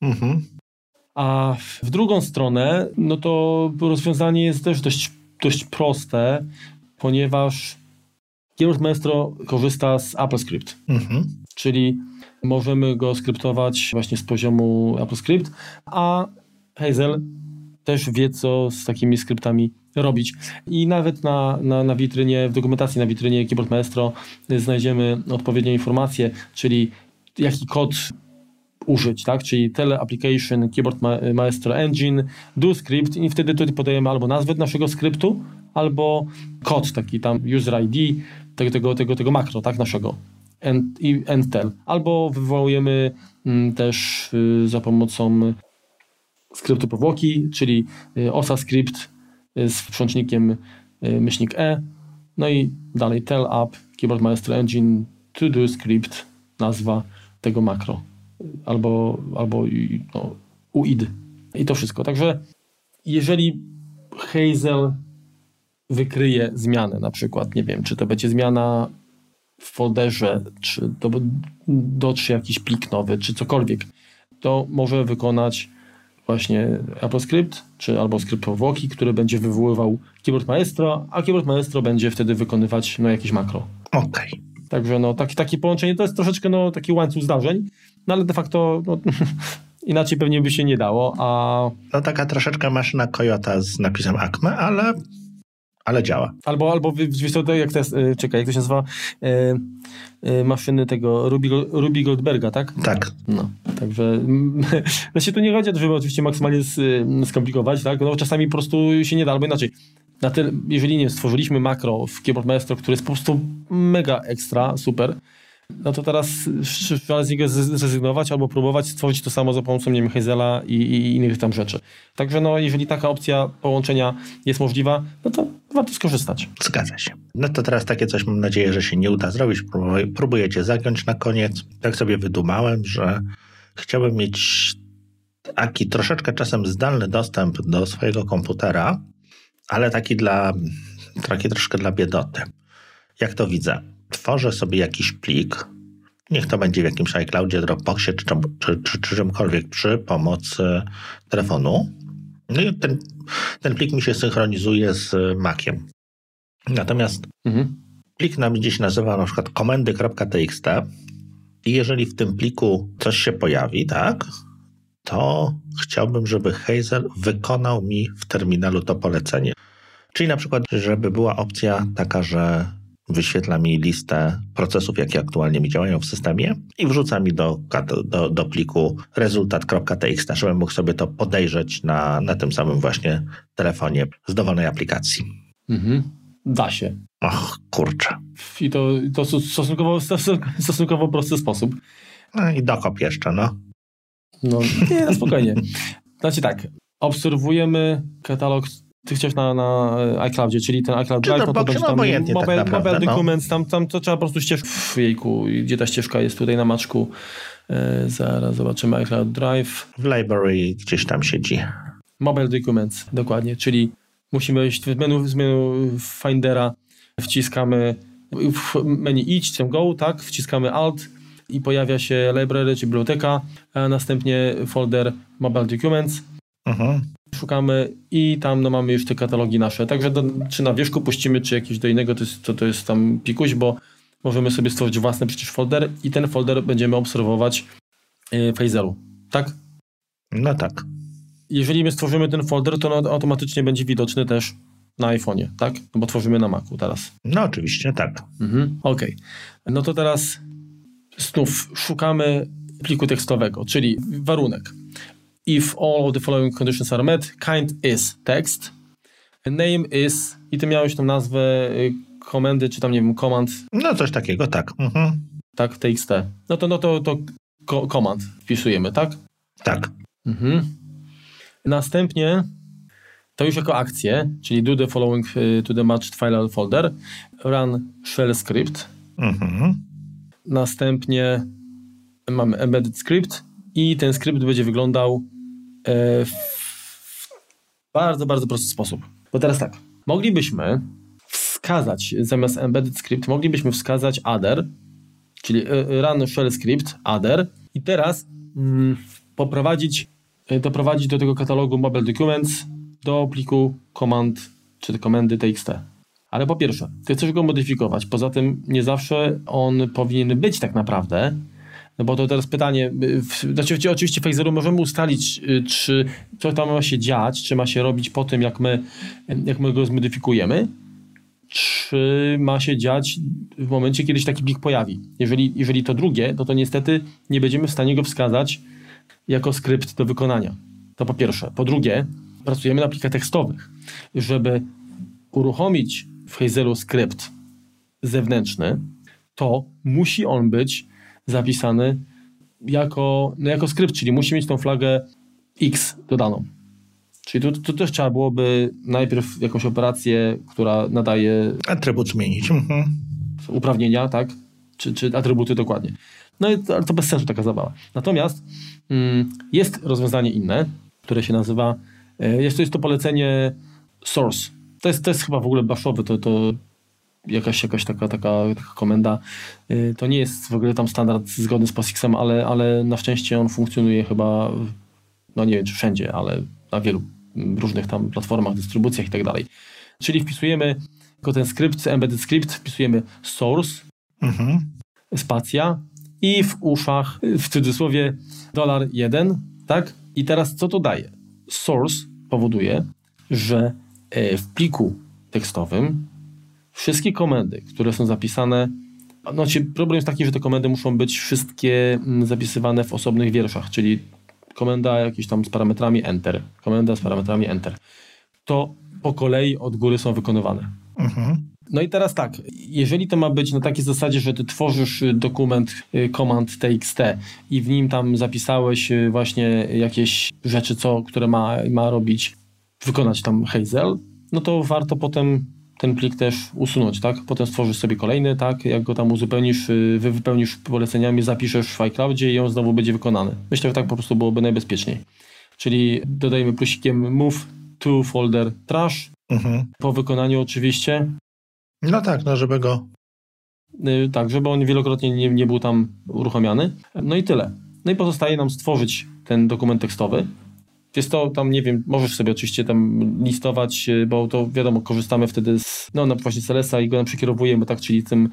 Mhm. A w drugą stronę, no to rozwiązanie jest też dość, dość proste, ponieważ Keyboard Maestro korzysta z AppleScript. Mhm. Czyli możemy go skryptować właśnie z poziomu AppleScript, a Hazel też wie, co z takimi skryptami robić. I nawet na, na, na witrynie, w dokumentacji na witrynie Keyboard Maestro znajdziemy odpowiednie informacje, czyli jaki kod użyć, tak? Czyli Tele Application, Keyboard Maestro Engine, do script i wtedy tutaj podajemy albo nazwę naszego skryptu, albo kod taki tam user ID tego, tego, tego, tego makro, tak? Naszego and, and tel. Albo wywołujemy mm, też y, za pomocą skryptu powłoki, czyli y, osa skrypt y, z przełącznikiem myślnik E, no i dalej tell up, keyboard maestro engine, to do script, nazwa tego makro, albo, albo no, UID. I to wszystko. Także jeżeli Hazel wykryje zmianę, na przykład, nie wiem, czy to będzie zmiana w folderze, czy do, dotrze jakiś plik nowy, czy cokolwiek, to może wykonać właśnie AppleScript, czy albo skrypt powłoki, który będzie wywoływał keyboard maestro, a keyboard maestro będzie wtedy wykonywać no, jakieś makro. Okej. Okay. Także no, taki, takie połączenie to jest troszeczkę no, taki łańcuch zdarzeń, no ale de facto no, inaczej pewnie by się nie dało, a... No taka troszeczkę maszyna Toyota z napisem Acme, ale ale działa. Albo, albo wiesz co, jak to jest, y, czekaj, jak to się nazywa, y, y, maszyny tego Ruby, Ruby Goldberga, tak? Tak. No, także, znaczy tu nie chodzi o to, żeby oczywiście maksymalnie skomplikować, tak? No czasami po prostu się nie da, albo inaczej. Na tyle, jeżeli nie stworzyliśmy makro w Keyboard Maestro, który jest po prostu mega ekstra, super, no to teraz trzeba z niego zrezygnować albo próbować stworzyć to samo za pomocą, nie wiem, i, i, innych tam rzeczy. Także no, jeżeli taka opcja połączenia jest możliwa, no to warto skorzystać. Zgadza się. No to teraz takie coś mam nadzieję, że się nie uda zrobić. Próbuję cię zagiąć na koniec. Tak sobie wydumałem, że chciałbym mieć taki troszeczkę czasem zdalny dostęp do swojego komputera, ale taki dla, taki troszkę dla biedoty. Jak to widzę? Tworzę sobie jakiś plik, niech to będzie w jakimś iCloudzie, Dropboxie czy, czy, czy, czy czymkolwiek przy pomocy telefonu. No i ten, ten plik mi się synchronizuje z Maciem. Natomiast mhm. plik nam gdzieś nazywa na przykład komendy.txt i jeżeli w tym pliku coś się pojawi, tak, to chciałbym, żeby Hazel wykonał mi w terminalu to polecenie. Czyli na przykład, żeby była opcja taka, że wyświetla mi listę procesów, jakie aktualnie mi działają w systemie i wrzuca mi do, do, do pliku rezultat.txt, żebym mógł sobie to podejrzeć na, na tym samym właśnie telefonie z dowolnej aplikacji. Mhm. Da się. Och, kurczę. I to, to stosunkowo, stosunkowo prosty sposób. No i dokop jeszcze, no. No, nie, no spokojnie. Znaczy tak, obserwujemy katalog ty chciałeś na, na iCloudzie, czyli ten iCloud Drive, no to będzie tam mobile, tak naprawdę, mobile no. documents, tam, tam to trzeba po prostu ścieżkę, jejku, gdzie ta ścieżka jest tutaj na maczku. E, zaraz zobaczymy iCloud Drive. W library gdzieś tam siedzi. Mobile documents, dokładnie, czyli musimy iść w menu, z menu Findera, wciskamy w menu idź, chcę go, tak, wciskamy Alt i pojawia się library, czy biblioteka, a następnie folder Mobile Documents. Mhm szukamy i tam no, mamy już te katalogi nasze. Także do, czy na wierzchu puścimy, czy jakieś do innego, to jest, to, to jest tam pikuś, bo możemy sobie stworzyć własny przecież folder i ten folder będziemy obserwować w Hazelu. Tak? No tak. Jeżeli my stworzymy ten folder, to on automatycznie będzie widoczny też na iPhone'ie, tak? No bo tworzymy na Macu teraz. No oczywiście, tak. Mhm. Okej. Okay. No to teraz znów szukamy pliku tekstowego, czyli warunek if all of the following conditions are met, kind is text, name is i ty miałeś tą nazwę y, komendy, czy tam nie wiem, command. No coś takiego, tak. Mhm. Tak, txt. No to, no to, to command wpisujemy, tak? Tak. Mhm. Następnie to już jako akcję, czyli do the following y, to the matched file folder, run shell script. Mhm. Następnie mamy embedded script i ten skrypt będzie wyglądał w bardzo, bardzo prosty sposób. Bo teraz tak, moglibyśmy wskazać, zamiast embedded script, moglibyśmy wskazać other, czyli e, run shell script, other i teraz mm, poprowadzić, e, doprowadzić do tego katalogu mobile documents do pliku command czy komendy txt. Ale po pierwsze, ty chcesz go modyfikować, poza tym nie zawsze on powinien być tak naprawdę, no bo to teraz pytanie, y, znaczy oczywiście Phaseru możemy ustalić, y, czy co tam ma się dziać, czy ma się robić po tym, jak my, jak my go zmodyfikujemy, czy ma się dziać w momencie, kiedy się taki plik pojawi. Jeżeli, jeżeli to drugie, no to niestety nie będziemy w stanie go wskazać jako skrypt do wykonania. To po pierwsze. Po drugie, pracujemy na plikach tekstowych. Żeby uruchomić w Hazeru skrypt zewnętrzny, to musi on być zapisany jako, no jako skrypt, czyli musi mieć tą flagę X dodaną. Czyli tu, tu też trzeba byłoby najpierw jakąś operację, która nadaje. Atrybut zmienić. Mhm. Uprawnienia, tak? Czy, czy atrybuty dokładnie. No i to, to bez sensu taka zabawa. Natomiast mm, jest rozwiązanie inne, które się nazywa. E, jest to, jest to polecenie source. To jest, to jest chyba w ogóle baszowe, to, to jakaś, jakaś taka, taka, taka komenda. Y, to nie jest w ogóle tam standard zgodny z POSIXem, ale, ale na szczęście on funkcjonuje chyba, no nie wiem czy wszędzie, ale na wielu różnych tam platformach, dystrybucjach i tak dalej. Czyli wpisujemy jako ten skrypt, embedded script, wpisujemy source, mhm. spacja i w uszach, w cudzysłowie, dolar jeden, tak? I teraz co to daje? Source powoduje, że e, w pliku tekstowym wszystkie komendy, które są zapisane, znaczy problem jest taki, że te komendy muszą być wszystkie mm, zapisywane w osobnych wierszach, czyli komenda jakieś tam z parametrami Enter, komenda z parametrami Enter. To po kolei od góry są wykonywane. Mhm. No i teraz tak, jeżeli to ma być na takiej zasadzie, że ty tworzysz y, dokument y, command txt i w nim tam zapisałeś y, właśnie jakieś rzeczy, co, które ma, ma robić, wykonać tam Hazel, no to warto potem ten plik też usunąć, tak? Potem stworzysz sobie kolejny, tak? Jak go tam uzupełnisz, y, wy wypełnisz poleceniami, zapiszesz w iCloudzie i on znowu będzie wykonany. Myślę, że tak po prostu byłoby najbezpieczniej. Czyli dodajemy plusikiem move to folder trash. Mhm. Po wykonaniu oczywiście. No tak, no żeby go... Yy, tak, żeby on wielokrotnie nie, nie był tam uruchamiany. No i tyle. No i pozostaje nam stworzyć ten dokument tekstowy. Jest to tam, nie wiem, możesz sobie oczywiście tam listować, y, bo to wiadomo, korzystamy wtedy z, no, no właśnie CLS-a i go nam przekierowujemy, tak, czyli tym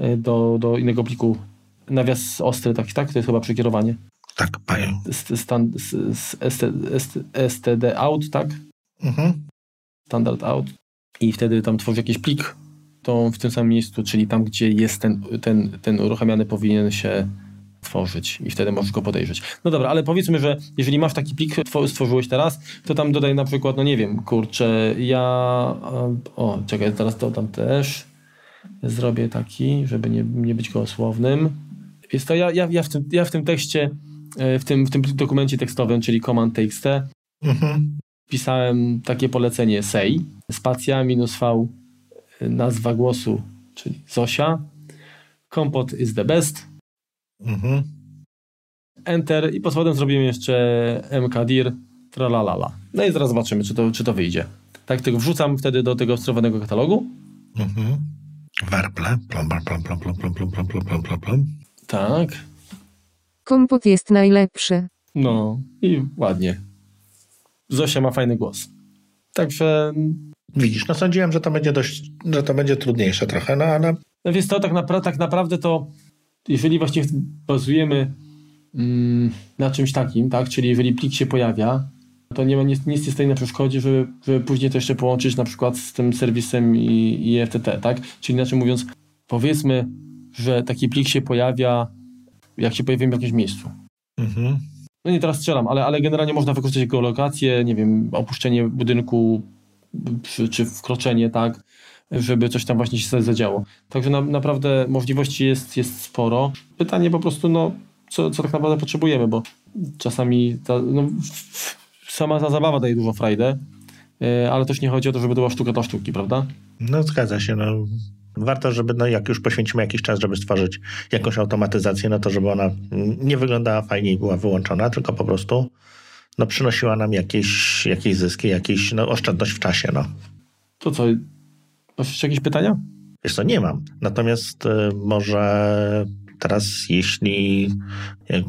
y, do, do innego pliku. Nawias ostry, tak, tak? To jest chyba przekierowanie. Tak, panie. Stan, std out, tak? Mhm. Standard out. I wtedy tam tworzy jakiś plik tą, w tym samym miejscu, czyli tam, gdzie jest ten, ten, ten uruchamiany powinien się tworzyć i wtedy możesz go podejrzeć. No dobra, ale powiedzmy, że jeżeli masz taki plik, stworzyłeś teraz, to tam dodaj na przykład, no nie wiem, kurczę, ja... O, czekaj, teraz to tam też zrobię taki, żeby nie, nie być gołosłownym. Więc to ja, ja, ja, w tym, ja w tym tekście, e, w tym, w tym dokumencie tekstowym, czyli command.txt, mhm. pisałem takie polecenie say, spacja minus v, e, nazwa głosu, czyli Zosia, kompot is the best, mhm. enter i pod spodem zrobimy jeszcze mkdir, tralalala. No i zaraz zobaczymy, czy to, czy to wyjdzie. Tak, tylko wrzucam wtedy do tego sterowanego katalogu. Mhm. Werble, plom, plom, plom, plom, plom, plom, plom, plom, plom, plom, plom, plom. Tak. Kompot jest najlepszy. No i ładnie. Zosia ma fajny głos. Także... Widzisz, no sądziłem, że to będzie dość, że to będzie trudniejsze trochę, no ale... No więc to tak, napra tak naprawdę to, jeżeli właśnie bazujemy mm, na czymś takim, tak, czyli jeżeli plik się pojawia, to nie ma nic, nic nie stoi na przeszkodzie, żeby, żeby później to jeszcze połączyć na przykład z tym serwisem i, i FTT, tak? Czyli inaczej mówiąc, powiedzmy, że taki plik się pojawia, jak się pojawi w jakimś miejscu. Mhm. No nie teraz strzelam, ale, ale generalnie można wykorzystać geolokację, nie wiem, opuszczenie budynku czy, czy wkroczenie, tak, żeby coś tam właśnie się zadziało. Także na, naprawdę możliwości jest, jest sporo. Pytanie po prostu, no, co, co tak naprawdę potrzebujemy, bo czasami ta, no, sama ta zabawa daje dużo frajdę, e, ale też nie chodzi o to, żeby była sztuka dla sztuki, prawda? No zgadza się, no. Warto, żeby, no jak już poświęcimy jakiś czas, żeby stworzyć jakąś automatyzację, no to żeby ona nie wyglądała fajnie i była wyłączona, tylko po prostu no, przynosiła nam jakieś, jakieś zyski, jakieś no, oszczędność w czasie. No. To co, masz jeszcze jakieś pytania? Wiesz co, nie mam. Natomiast y, może teraz, jeśli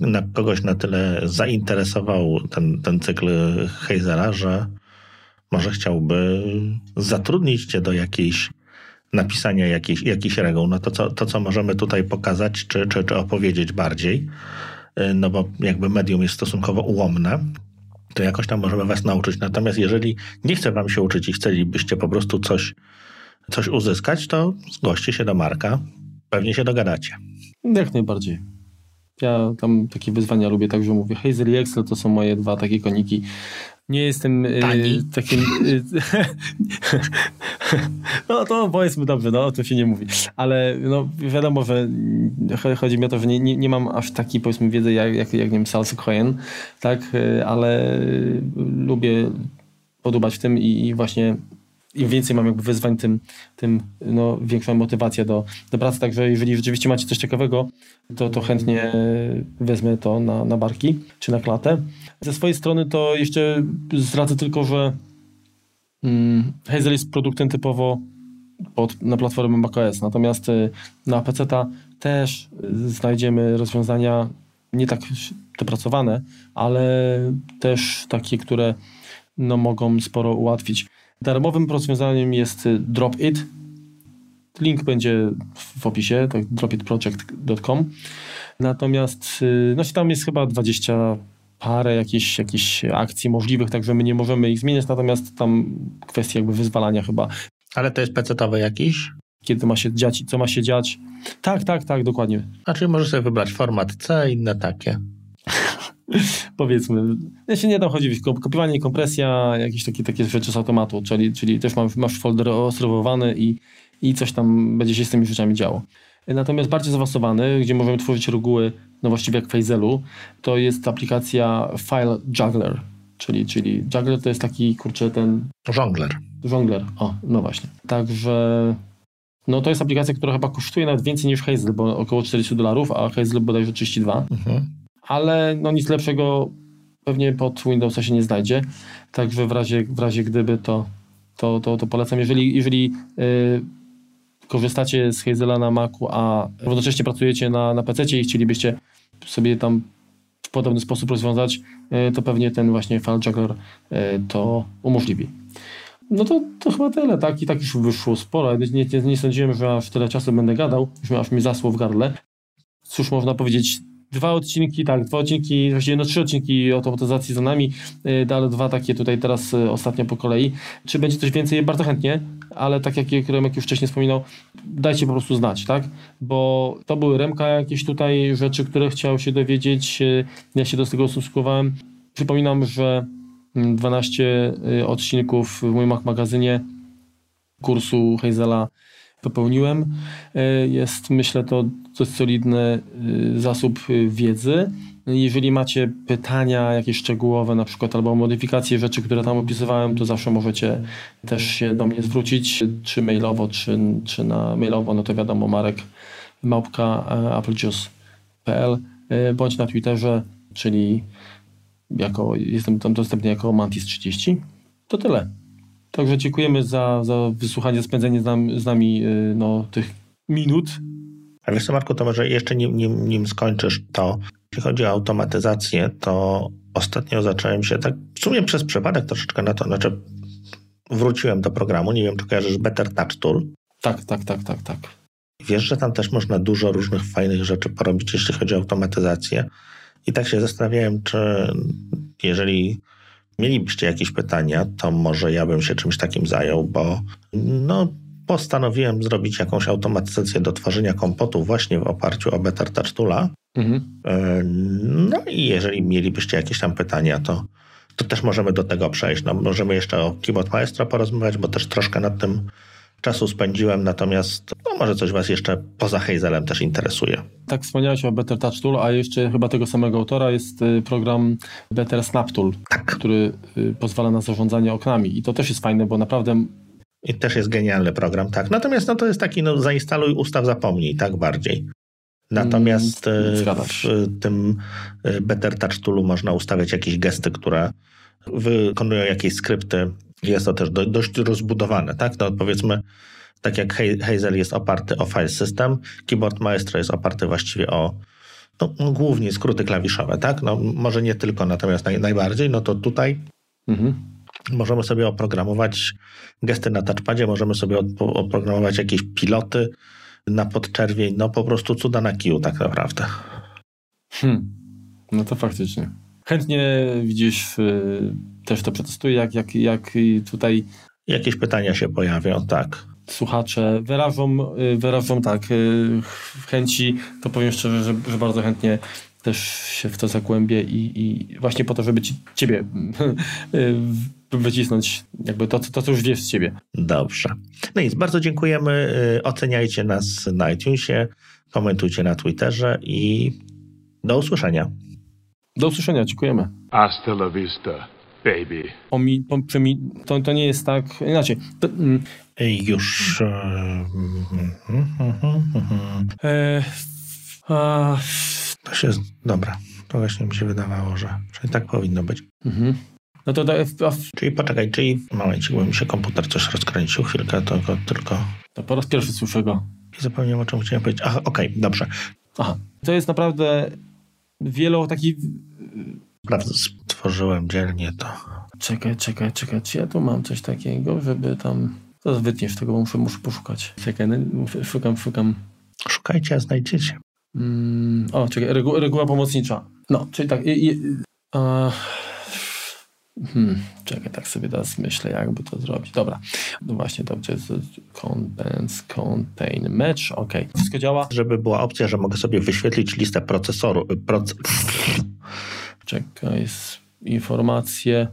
na kogoś na tyle zainteresował ten, ten cykl Hazera, że może chciałby zatrudnić cię do jakiejś napisania jakichś reguł, no to co, to co możemy tutaj pokazać, czy, czy, czy opowiedzieć bardziej, y, no bo jakby medium jest stosunkowo ułomne, to jakoś tam możemy was nauczyć. Natomiast jeżeli nie chce wam się uczyć i chcielibyście po prostu coś, coś uzyskać, to zgłoście się do Marka, pewnie się dogadacie. Jak najbardziej. Ja tam takie wyzwania lubię, także mówię, Hazel i Excel to są moje dwa takie koniki. Nie jestem y, takim... Y, no to powiedzmy dobrze, no o tym się nie mówi. Ale no wiadomo, że chodzi mi o to, że nie, nie, nie mam aż takiej powiedzmy wiedzy jak, jak, jak nie wiem, Salsa Cohen, tak? Y, ale lubię podobać w tym i, i właśnie im więcej mam jakby wyzwań, tym, tym no, większa motywacja do, do pracy. Także jeżeli rzeczywiście macie coś ciekawego, to, to chętnie wezmę to na, na barki czy na klatę. Ze swojej strony to jeszcze zdradzę tylko, że hmm, Hazel jest produktem typowo pod, na platformę macOS, natomiast y, na PC też znajdziemy rozwiązania nie tak dopracowane, ale też takie, które no, mogą sporo ułatwić. Darmowym rozwiązaniem jest y, Dropit. Link będzie w opisie, to dropitproject.com. Natomiast no, tam jest chyba 20 parę jakichś, jakichś akcji możliwych, także my nie możemy ich zmieniać, natomiast tam kwestia jakby wyzwalania chyba. Ale to jest pecetowy jakiś? Kiedy ma się dziać i co ma się dziać. Tak, tak, tak, dokładnie. Znaczy możesz sobie wybrać format C, inne takie. Powiedzmy. Ja się nie tam chodzi, kopiowanie i kompresja, jakieś takie, takie rzeczy z automatu, czyli, czyli też masz, masz folder ostrowowany i, i coś tam będzie się z tymi rzeczami działo. Natomiast bardziej zaawansowany, gdzie możemy tworzyć reguły, no właściwie jak w Fazelu, to jest aplikacja File Juggler, czyli, czyli Juggler to jest taki, kurczę, ten... Żongler. Żongler, o, no właśnie. Także no to jest aplikacja, która chyba kosztuje nawet więcej niż Hazel, bo około 40 dolarów, a Hazel bodajże 32. Mhm. Ale no nic lepszego pewnie pod Windowsa się nie znajdzie. Także w razie, w razie gdyby to, to, to, to polecam. Jeżeli, jeżeli yy, korzystacie z Hazela na Macu, a równocześnie pracujecie na, na PC i chcielibyście sobie tam w podobny sposób rozwiązać, e, to pewnie ten właśnie File Juggler e, to umożliwi. No to, to chyba tyle, tak? I tak już wyszło sporo. Nie, nie, nie sądziłem, że aż tyle czasu będę gadał, już aż mi zasło w gardle. Cóż można powiedzieć Dwa odcinki, tak, dwa odcinki, właściwie no trzy odcinki automatyzacji za nami, yy, ale dwa takie tutaj teraz yy, ostatnio po kolei. Czy będzie coś więcej? Bardzo chętnie, ale tak jak Remek już wcześniej wspominał, dajcie po prostu znać, tak? Bo to były Remka jakieś tutaj rzeczy, które chciał się dowiedzieć. Yy, ja się do tego ustosunkowałem. Przypominam, że 12 yy, odcinków w moim magazynie kursu Hazela popełniłem. E, jest, myślę, to dość solidny e, zasób e, wiedzy. Jeżeli macie pytania jakieś szczegółowe, na przykład albo modyfikacje rzeczy, które tam opisywałem, to zawsze możecie też się do mnie zwrócić, czy mailowo, czy, czy na mailowo, no to wiadomo, Marek małpka applejuice.pl bądź na Twitterze, czyli jako, jestem tam dostępny jako Mantis30. To tyle. Także dziękujemy za, za wysłuchanie, spędzenie z, nam, z nami y, no, tych minut. A wiesz co, Marku, to może jeszcze nim, nim, nim skończysz to, jeśli chodzi o automatyzację, to ostatnio zacząłem się tak, w sumie przez przypadek troszeczkę na to, znaczy wróciłem do programu, nie wiem, czy kojarzysz Better Touch Tool? Tak, tak, tak, tak, tak. Wiesz, że tam też można dużo różnych fajnych rzeczy porobić, jeśli chodzi o automatyzację. I tak się zastanawiałem, czy jeżeli mielibyście jakieś pytania, to może ja bym się czymś takim zajął, bo no, postanowiłem zrobić jakąś automatyzację do tworzenia kompotu właśnie w oparciu o Better Touch Toola. Mhm. E, no i jeżeli mielibyście jakieś tam pytania, to, to też możemy do tego przejść. No, możemy jeszcze o Keyboard Maestro porozmawiać, bo też troszkę nad tym czasu spędziłem, natomiast no, może coś Was jeszcze poza Hazelem też interesuje. Tak, wspomniałeś o Better Touch Tool, a jeszcze chyba tego samego autora jest y, program Better Snap Tool, tak. który y, pozwala na zarządzanie oknami. I to też jest fajne, bo naprawdę i też jest genialny program, tak. Natomiast no, to jest taki, no, zainstaluj, ustaw, zapomnij, tak bardziej. Natomiast mm, w tym Better Touch Toolu można ustawiać jakieś gesty, które wykonują jakieś skrypty jest to też do, dość rozbudowane, tak? No powiedzmy, tak jak Hazel jest oparty o file system, Keyboard Maestro jest oparty właściwie o no, głównie skróty klawiszowe, tak? No, może nie tylko, natomiast naj, najbardziej, no to tutaj mhm. możemy sobie oprogramować gesty na touchpadzie, możemy sobie oprogramować jakieś piloty na podczerwień, no po prostu cuda na kiju tak naprawdę. Hmm. No to faktycznie. Chętnie widzisz y, też to przetestuję, jak, jak, jak tutaj... Jakieś pytania się pojawią, tak. Słuchacze wyrażą, y, wyrażą tak y, chęci, to powiem szczerze, że, że bardzo chętnie też się w to zagłębię i, i właśnie po to, żeby ci, ciebie y, wycisnąć jakby to, to, co już wiesz z ciebie. Dobrze. No nic, bardzo dziękujemy. Oceniajcie nas na iTunesie, komentujcie na Twitterze i do usłyszenia. Do usłyszenia, dziękujemy. Hasta la vista baby. Pomi, pomi, to, to nie jest tak, inaczej. To, mm, Już. E, a, to się, dobra, to właśnie mi się wydawało, że, że tak powinno być. Mhm. No to, a, Czyli poczekaj, czyli momencik, bo mi się komputer coś rozkręcił chwilkę, to go tylko... To po raz pierwszy słyszę go. I zapomniałem, o czym chciałem powiedzieć. Aha, okej, okay, dobrze. Aha, to jest naprawdę wielu takich Naprawdę stworzyłem dzielnie to. Czekaj, czekaj, czekaj. Czy ja tu mam coś takiego, żeby tam... To wytniesz tego, muszę, muszę poszukać. Czekaj, no, szukam, szukam. Szukajcie, a znajdziecie. Mm, o, czekaj, reguła, reguła pomocnicza. No, czyli tak... I, i, uh, hmm, czekaj, tak sobie teraz myślę, jakby to zrobić. Dobra, no właśnie, dobrze, jest contain, match, ok. Wszystko działa? Żeby była opcja, że mogę sobie wyświetlić listę procesoru, proc Czekaj, informacje.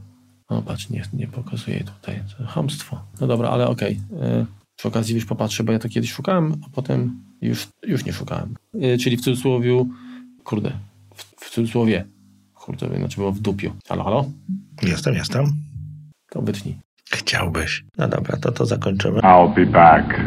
O, patrz, nie, nie pokazuje tutaj. To hamstwo. No dobra, ale okej. Okay. Przy okazji już popatrzę, bo ja to kiedyś szukałem, a potem już, już nie szukałem. E, czyli w cudzysłowie, kurde, w, w cudzysłowie, kurde, znaczy było w dupiu. Halo, halo? Jestem, jestem. To wytnij. Chciałbyś. No dobra, to to zakończymy. I'll be back.